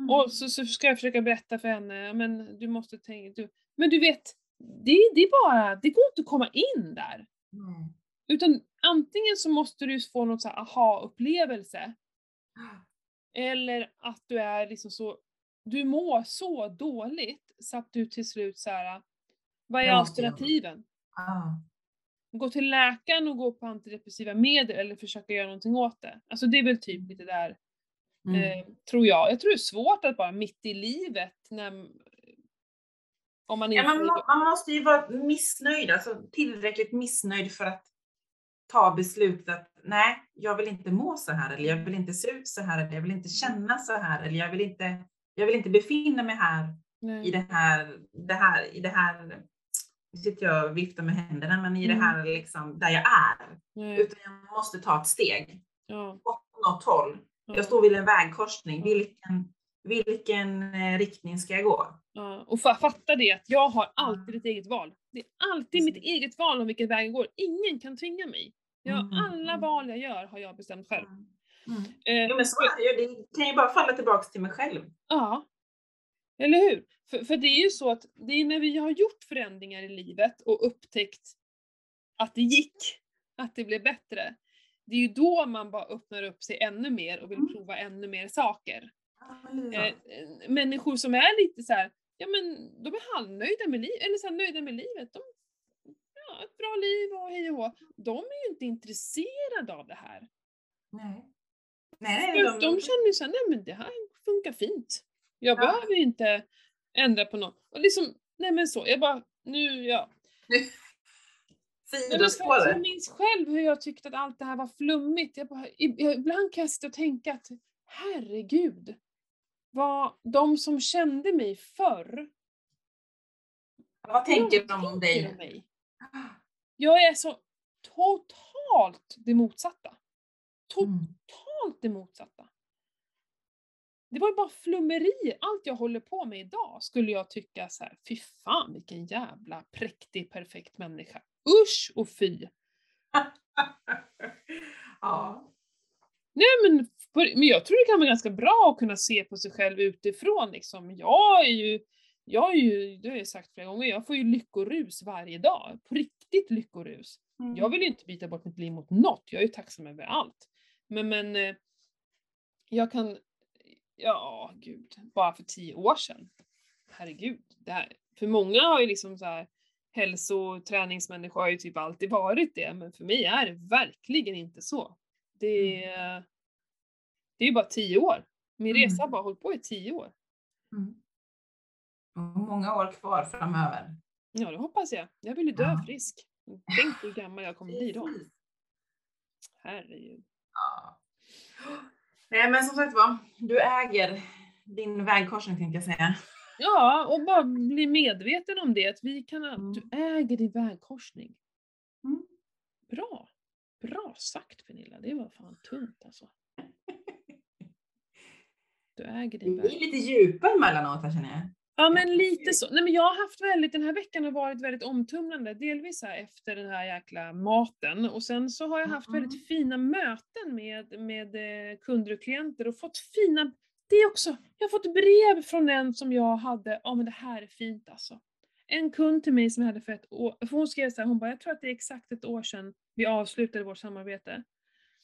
Mm. Och så, så ska jag försöka berätta för henne, men du måste tänka, du, men du vet, det, det är bara, det går inte att komma in där. Mm. Utan antingen så måste du få någon så här aha-upplevelse, eller att du är liksom så, du mår så dåligt så att du till slut så här, vad är alternativen? Ja. Gå till läkaren och gå på antidepressiva medel eller försöka göra någonting åt det. Alltså det är väl typ lite där, Mm. eh, tror jag. Jag tror det är svårt att bara mitt i livet, när, om man Ja, inte... man, må- man måste ju vara missnöjd, alltså tillräckligt missnöjd för att ta beslutet att nej, jag vill inte må så här eller jag vill inte se ut så här eller jag vill inte känna så här eller jag vill inte, jag vill inte befinna mig här Nej. i det här, det här, i det här, nu sitter jag och viftar med händerna, men i Mm. det här liksom där jag är. Nej. Utan jag måste ta ett steg Ja. åt något håll. Ja. Jag står vid en vägkorsning, vilken, vilken eh, riktning ska jag gå? Ja, och fa- fatta det att jag har alltid ett eget val. Det är alltid mitt eget val om vilken väg jag går. Ingen kan tvinga mig. Jag, Mm, Alla mm. val jag gör har jag bestämt själv. Mm. Eh, Jo men så är det ju, det kan ju bara falla tillbaks till mig själv. Ja. Eller hur? För, för det är ju så att det är när vi har gjort förändringar i livet och upptäckt att det gick, att det blev bättre. Det är ju då man bara öppnar upp sig ännu mer och vill Mm. prova ännu mer saker. Ja, Eh, eh, människor som är lite så här, ja men de är halvnöjda med livet, eller så här, nöjda med livet. De, ja, ett bra liv och hej och hå. De är ju inte intresserade av det här. Nej. Nej, De, de känner ju såhär, nej men det här funkar fint. Jag Ja. behöver ju inte ändra på något. Och liksom, nej men så, jag bara, nu, ja. För, jag Sidospåret. minns själv hur jag tyckte att allt det här var flummigt. Jag bara, ibland kan jag sitta och tänka att, herregud. Vad de som kände mig förr, Vad tänker de om dig? mig? Jag är så totalt det motsatta. Mm. Totalt det motsatta. Det var ju bara flummeri. Allt jag håller på med idag skulle jag tycka så här, fy fan vilken jävla präktig, perfekt människa. Usch och fy. ja. Nej men, men jag tror det kan vara ganska bra att kunna se på sig själv utifrån liksom. Jag är ju, jag är ju, det har jag sagt flera gånger, jag får ju lyckorus varje dag. På riktigt lyckorus. Mm. Jag vill ju inte byta bort mitt liv mot något, jag är ju tacksam över allt. Men, men eh, jag kan, ja gud, bara för tio år sedan. Herregud. Det här, för många har ju liksom så här, hälsoträningsmänniska har ju typ alltid varit det, men för mig är det verkligen inte så. Det Mm. är, det är ju bara tio år. Min Mm. resa har bara hållit på i tio år. Mm. Och många år kvar framöver. Ja, det hoppas jag. Jag vill ju dö Ja. frisk. Tänk hur gammal jag kommer bli då. Herregud. Ja. Nej men som sagt var, du äger din vägkorsning tänkte jag säga. Ja, och bara bli medveten om det, att vi kan, Mm. du äger din vägkorsning. Mm. Bra. Bra sagt Pernilla, det var fan tungt alltså. Du äger Det din blir väg. lite djupare emellanåt här känner jag. Ja men lite så. Nej men jag har haft väldigt, den här veckan har varit väldigt omtumlande. Delvis här efter den här jäkla maten och sen så har jag haft Mm. väldigt fina möten med, med eh, kunder och klienter och fått fina, det också. Jag har fått brev från en som jag hade, ja men det här är fint alltså. En kund till mig som jag hade för ett år, för hon skrev så här, hon bara, jag tror att det är exakt ett år sedan vi avslutade vårt samarbete.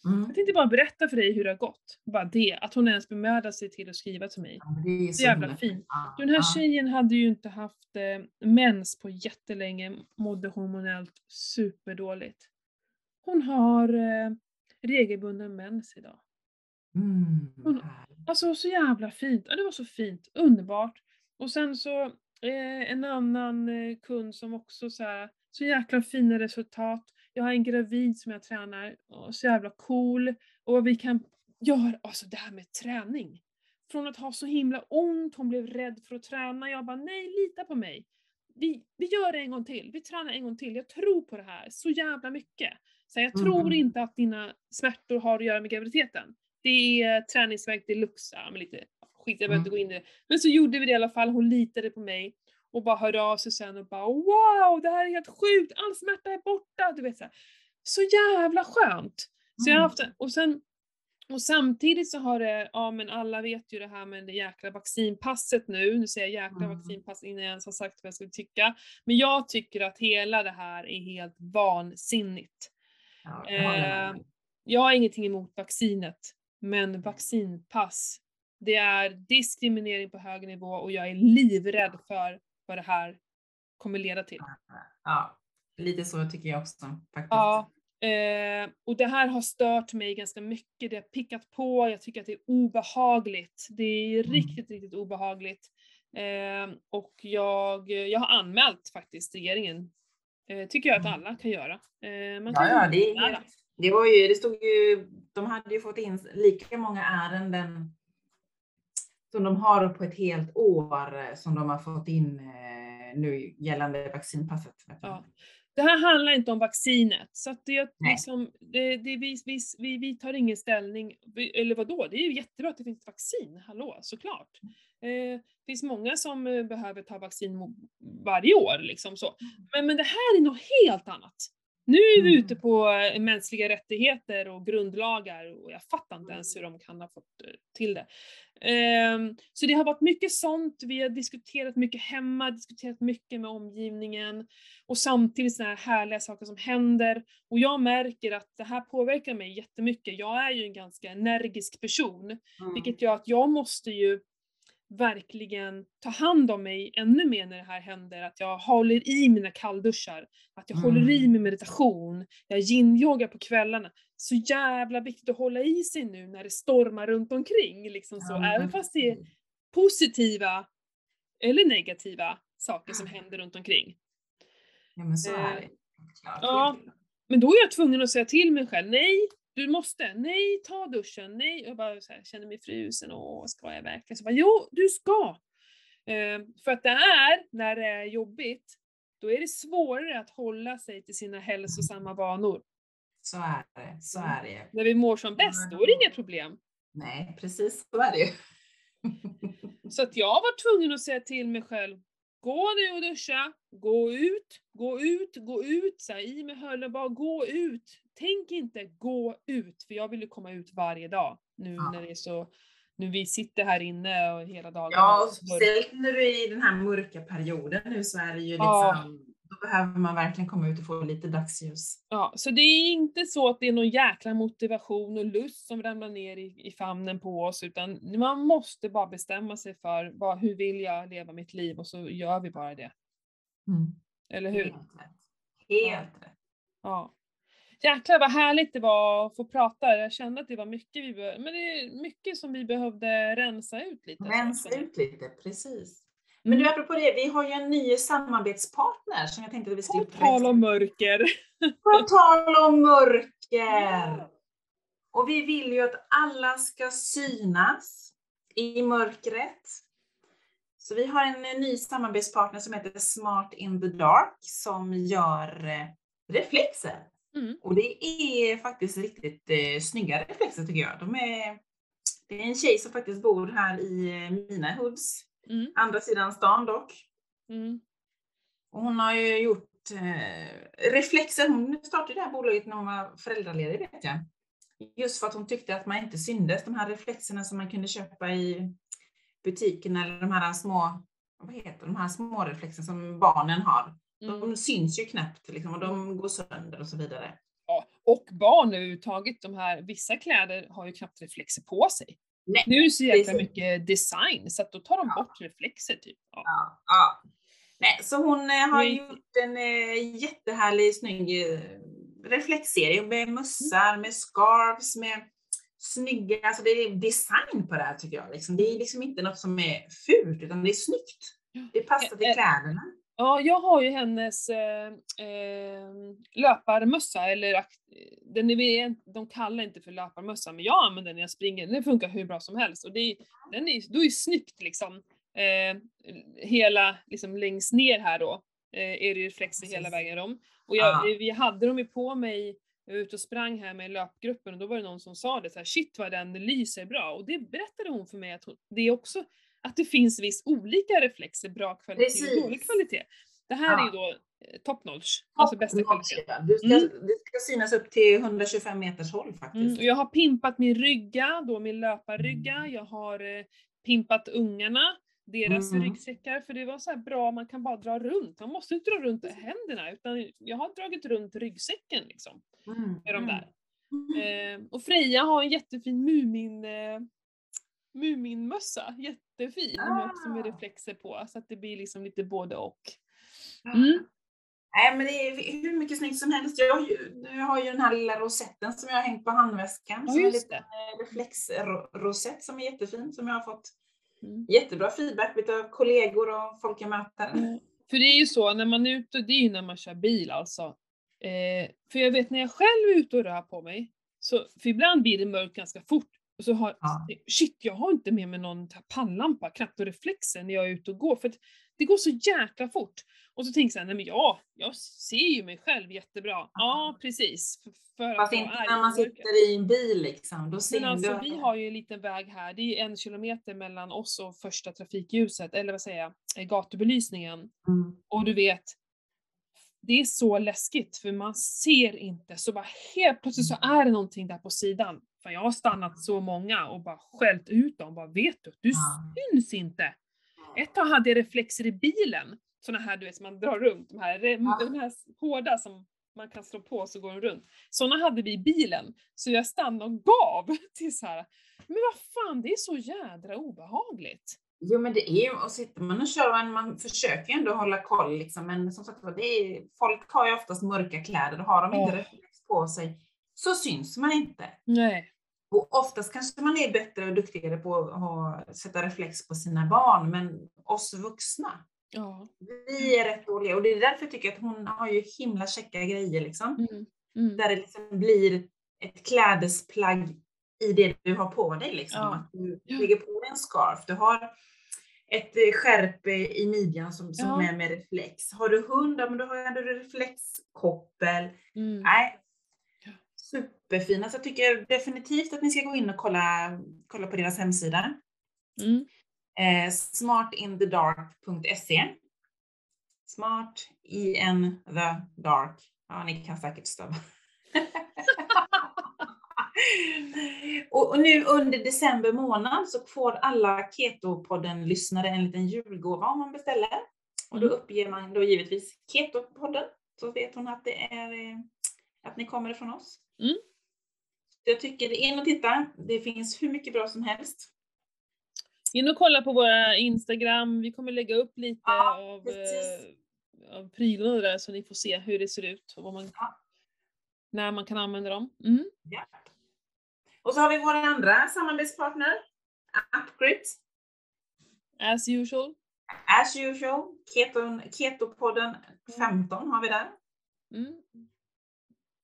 Mm. Jag tänkte bara berätta för dig hur det har gått. Bara det, att hon ens bemödar sig till att skriva till mig. Ja, det är så jävla fint. Den här tjejen hade ju inte haft eh, mens på jättelänge, mådde hormonellt superdåligt. Hon har eh, regelbunden mens idag. Mm. Alltså så jävla fint, ja, det var så fint, underbart. Och sen så eh, en annan eh, kund som också så här, så jäkla fina resultat. Jag har en gravid som jag tränar, och så jävla cool. Och vi kan göra, alltså det här med träning. Från att ha så himla ont, hon blev rädd för att träna. Jag bara, nej lita på mig. Vi, vi gör det en gång till, vi tränar en gång till. Jag tror på det här så jävla mycket. Så jag tror Mm. inte att dina smärtor har att göra med graviditeten. Det är träningsverk deluxe, men lite skit, jag behöver inte Mm. gå in i det. Men så gjorde vi det i alla fall, hon litade på mig och bara hörde av sig sen och bara wow, det här är helt sjukt, all smärta är borta, du vet så, här. så jävla skönt. Så jag har Mm. haft, och sen och samtidigt så har det, ja men alla vet ju det här med det jäkla vaccinpasset nu, nu säger jag jäkla Mm. vaccinpass innan jag ens har sagt vad jag skulle tycka. Men jag tycker att hela det här är helt vansinnigt. Ja, jag Eh, jag har ingenting emot vaccinet, men vaccinpass, det är diskriminering på hög nivå och jag är livrädd för vad det här kommer leda till. Ja, lite så tycker jag också faktiskt. Ja, eh, och det här har stört mig ganska mycket. Det har pickat på, jag tycker att det är obehagligt. Det är Mm. riktigt, riktigt obehagligt. Eh, och jag, jag har anmält faktiskt regeringen. Eh, tycker jag att Mm. alla kan göra. Eh, man Ja, kan ja, det är anmäla. Det var ju, det stod ju, de hade ju fått in lika många ärenden som de har på ett helt år eh, som de har fått in eh, nu gällande vaccinpasset. Ja. Det här handlar inte om vaccinet, så att det, liksom, det, det, vi, vi, vi, vi tar ingen ställning. Eller vad då? det är ju jättebra att det finns vaccin, hallå, såklart. Eh, det finns många som eh, behöver ta vaccin varje år, liksom så. Men, men det här är något helt annat. Nu är vi Mm. ute på eh, mänskliga rättigheter och grundlagar och jag fattar inte ens hur de kan ha fått eh, till det. Ehm, så det har varit mycket sånt, vi har diskuterat mycket hemma, diskuterat mycket med omgivningen och samtidigt sådana här härliga saker som händer. Och jag märker att det här påverkar mig jättemycket. Jag är ju en ganska energisk person, Mm. vilket gör att jag måste ju verkligen ta hand om mig ännu mer när det här händer. Att jag håller i mina kallduschar, att jag Mm. håller i min meditation, jag yin-yogar på kvällarna. Så jävla viktigt att hålla i sig nu när det stormar runt omkring. Liksom så. Men Även fast det är positiva eller negativa saker som händer runt omkring. Ja, men så är Eh, det. Ja. Men då är jag tvungen att säga till mig själv, nej, du måste, nej, ta duschen, nej. Jag bara så här, känner mig frusen, åh, ska jag verkligen? Så bara, jo, du ska! Eh, för att det är, när det är jobbigt, då är det svårare att hålla sig till sina hälsosamma vanor. Så är det. Så är det. När vi mår som bäst, då är det inga problem. Nej, precis så är det ju. Så att jag var tvungen att säga till mig själv, gå nu och duscha, gå ut, gå ut, gå ut, så här, i med hörlurar, bara gå ut. Tänk inte gå ut, för jag vill ju komma ut varje dag nu Ja. när det är så, nu vi sitter här inne och hela dagen. Ja, och speciellt när du är i den här mörka perioden nu så är det ju liksom, Ja. Då behöver man verkligen komma ut och få lite dagsljus. Ja, så det är inte så att det är någon jäkla motivation och lust som ramlar ner i, i famnen på oss, utan man måste bara bestämma sig för vad, hur vill jag leva mitt liv och så gör vi bara det. Mm. Eller hur? Helt rätt. Helt rätt. Ja. Jäklar vad härligt det var att få prata. Jag kände att det var mycket vi men det är mycket som vi behövde rensa ut lite. Rensa ut lite, precis. Men du, apropå det, vi har ju en ny samarbetspartner som jag tänkte att vi skulle På tal om mörker. På tal om mörker! Och vi vill ju att alla ska synas i mörkret. Så vi har en ny samarbetspartner som heter Smart in the Dark som gör eh, reflexer. Mm. Och det är faktiskt riktigt eh, snygga reflexer tycker jag. De är, det är en tjej som faktiskt bor här i eh, mina hoods, Mm. andra sidan stan dock. Mm. Och hon har ju gjort eh, reflexer. Hon startade det här bolaget när hon var föräldraledig vet jag. Just för att hon tyckte att man inte syndes. De här reflexerna som man kunde köpa i butiken eller de här små, vad heter de här små reflexerna som barnen har. Mm. De syns ju knappt liksom, och de går sönder och så vidare. Ja, och barn överhuvudtaget, de här, vissa kläder har ju knappt reflexer på sig. Nej, Nu är det så jäkla precis. mycket design så att då tar de Ja. bort reflexer typ. Ja. Ja, ja. Nej, så hon eh, har Nej. gjort en eh, jättehärlig, snygg eh, reflexserie med mössar, med scarves, med snygga, alltså det är design på det här tycker jag. Liksom. Det är liksom inte något som är fult, utan det är snyggt. Det passar till Eh, eh, kläderna. Ja, jag har ju hennes eh, eh, löparmössa, eller ak- den är, de kallar inte för löparmössa, men jag använder den när jag springer, den funkar hur bra som helst. Och det är, den är, då är snyggt liksom, eh, hela, liksom längst ner här då, eh, är det ju reflexer hela vägen om. Och jag, Ja. eh, vi hade dem ju på mig, jag var ute och sprang här med löpgruppen och då var det någon som sa det så här, shit vad den lyser bra. Och det berättade hon för mig att hon, det är också att det finns viss olika reflexer, bra kvalitet och dålig Precis. kvalitet. Det här är Ja. ju då eh, top notch, alltså bästa kvalitet. Du ska, Mm. Det ska synas upp till 125 meters håll Mm, faktiskt. och jag har pimpat min rygga, då min löparrygga, Mm. jag har eh, pimpat ungarna, deras Mm. ryggsäckar, för det var så här bra, man kan bara dra runt, man måste inte dra runt händerna, utan jag har dragit runt ryggsäcken liksom, Mm, med de mm. där. Mm. Eh, och Freja har en jättefin Mumin, eh, Muminmössa, jättefin, med, också med Ah. reflexer på, så att det blir liksom lite både och. Ja. Mm. Nej men det är hur mycket snyggt som helst. Jag har ju, jag har ju den här lilla rosetten som jag har hängt på handväskan. Ja, som är en liten reflexrosett som är jättefin. Som jag har fått Mm. jättebra feedback av kollegor och folk jag möter. Mm. För det är ju så, när man är ute, det är ju när man kör bil alltså. Eh, för jag vet när jag själv är ute och rör på mig, så, för ibland blir det mörkt ganska fort. Och så har, Ja. shit jag har inte med mig någon pannlampa, knappt och reflexer när jag är ute och går. För det går så jäkla fort. Och så tänker jag såhär, nej men ja, jag ser ju mig själv jättebra. Ja, precis. För, för Fast inte är när man sitter i en bil liksom. Då ser Men alltså du... vi har ju en liten väg här, det är en kilometer mellan oss och första trafikljuset, eller vad säger jag, eh, gatubelysningen. Mm. Och du vet, det är så läskigt för man ser inte, så bara helt plötsligt så är det någonting där på sidan. För jag har stannat så många och bara skällt ut dem, bara vet du, du syns inte. Ett tag hade jag reflexer i bilen, såna här du vet som man drar runt, de här, de här hårda som man kan slå på så går de runt. Såna hade vi i bilen, så jag stannade och gav till så här. men vad fan, det är så jädra obehagligt. Jo men det är ju, och sitter man och kör, man, man försöker ju ändå hålla koll liksom, men som sagt det är, folk har ju oftast mörka kläder, och har de inte Ja. reflex på sig så syns man inte. Nej. Och oftast kanske man är bättre och duktigare på att ha, sätta reflex på sina barn, men oss vuxna, Ja. vi är rätt dåliga. Och det är därför jag tycker att hon har ju himla käcka grejer liksom. Mm. Mm. Där det liksom blir ett klädesplagg i det du har på dig. Liksom. Ja. Att du lägger på dig en scarf, du har ett eh, skärp i midjan som, som Ja. är med reflex. Har du hund, ja, men då har du reflexkoppel. Mm. Nej. Superfina. Så jag tycker definitivt att ni ska gå in och kolla, kolla på deras hemsida. Mm. Eh, smartinthedark.se Smart in the dark. Ja, ni kan säkert stava. och, och nu under december månad så får alla Keto-podden-lyssnare en liten julgåva om man beställer. Och då Mm. uppger man då givetvis Keto-podden, så vet hon att det är eh, att ni kommer ifrån oss. Mm. Jag tycker, in och titta. Det finns hur mycket bra som helst. In och kolla på våra Instagram, vi kommer lägga upp lite Ja, av precis. eh, av prylarna där så ni får se hur det ser ut och vad man, Ja. när man kan använda dem. Mm. Ja. Och så har vi vår andra samarbetspartner, Upgrid. As usual. As usual, Keton, Ketopodden 15 har vi där. Mm.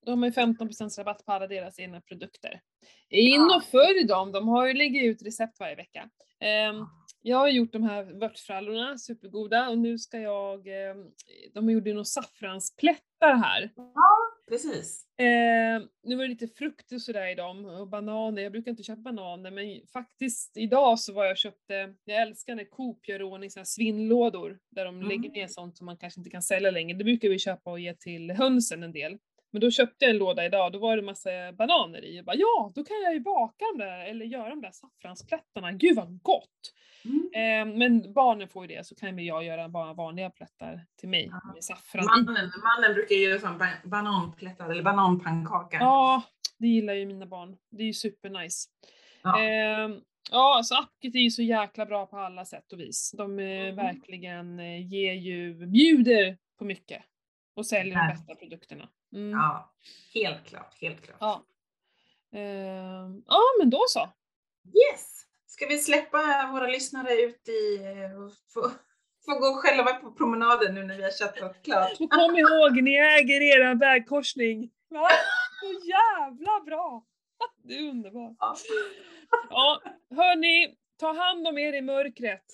De har ju 15% rabatt på alla deras egna produkter. In Ja. och följ dem, de har ju lagt ut recept varje vecka. Ehm, jag har gjort de här vörtfrallorna, supergoda, och nu ska jag, ehm, de gjorde ju några saffransplättar här. Precis. Eh, nu var det lite frukt och sådär i dem, och bananer. Jag brukar inte köpa bananer, men faktiskt idag så var jag och köpte, jag älskar när Coop gör ordning såna här svinnlådor, där de Mm. lägger ner sånt som man kanske inte kan sälja längre. Det brukar vi köpa och ge till hönsen en del. Men då köpte jag en låda idag, då var det massa bananer i. Jag bara, ja, då kan jag ju baka dem där, eller göra de där saffransplättarna. Gud vad gott! Mm. Eh, men barnen får ju det, så kan väl jag göra bara vanliga plättar till mig Ja. med saffran. Mannen, mannen brukar ju göra sån ba- bananplättad eller bananpannkaka. Ja, det gillar ju mina barn. Det är ju supernice. Ja. Ehm, ja, så Appkit är ju så jäkla bra på alla sätt och vis. De eh, Mm. verkligen eh, ger ju, bjuder på mycket och säljer de bästa produkterna. Mm. Ja, helt klart, helt klart. Ja. Ehm, ja, men då så. Yes! Ska vi släppa våra lyssnare ut i eh, och få, få gå själva på promenaden nu när vi har chattat klart? Och kom ihåg, ni äger era vägkorsning. Va? Så jävla bra! Det är underbart. Ja. Ja, hörni, ta hand om er i mörkret.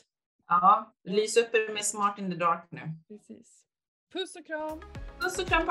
Ja, lys upp er med Smart in the Dark nu. Precis. Puss och kram! Puss och kram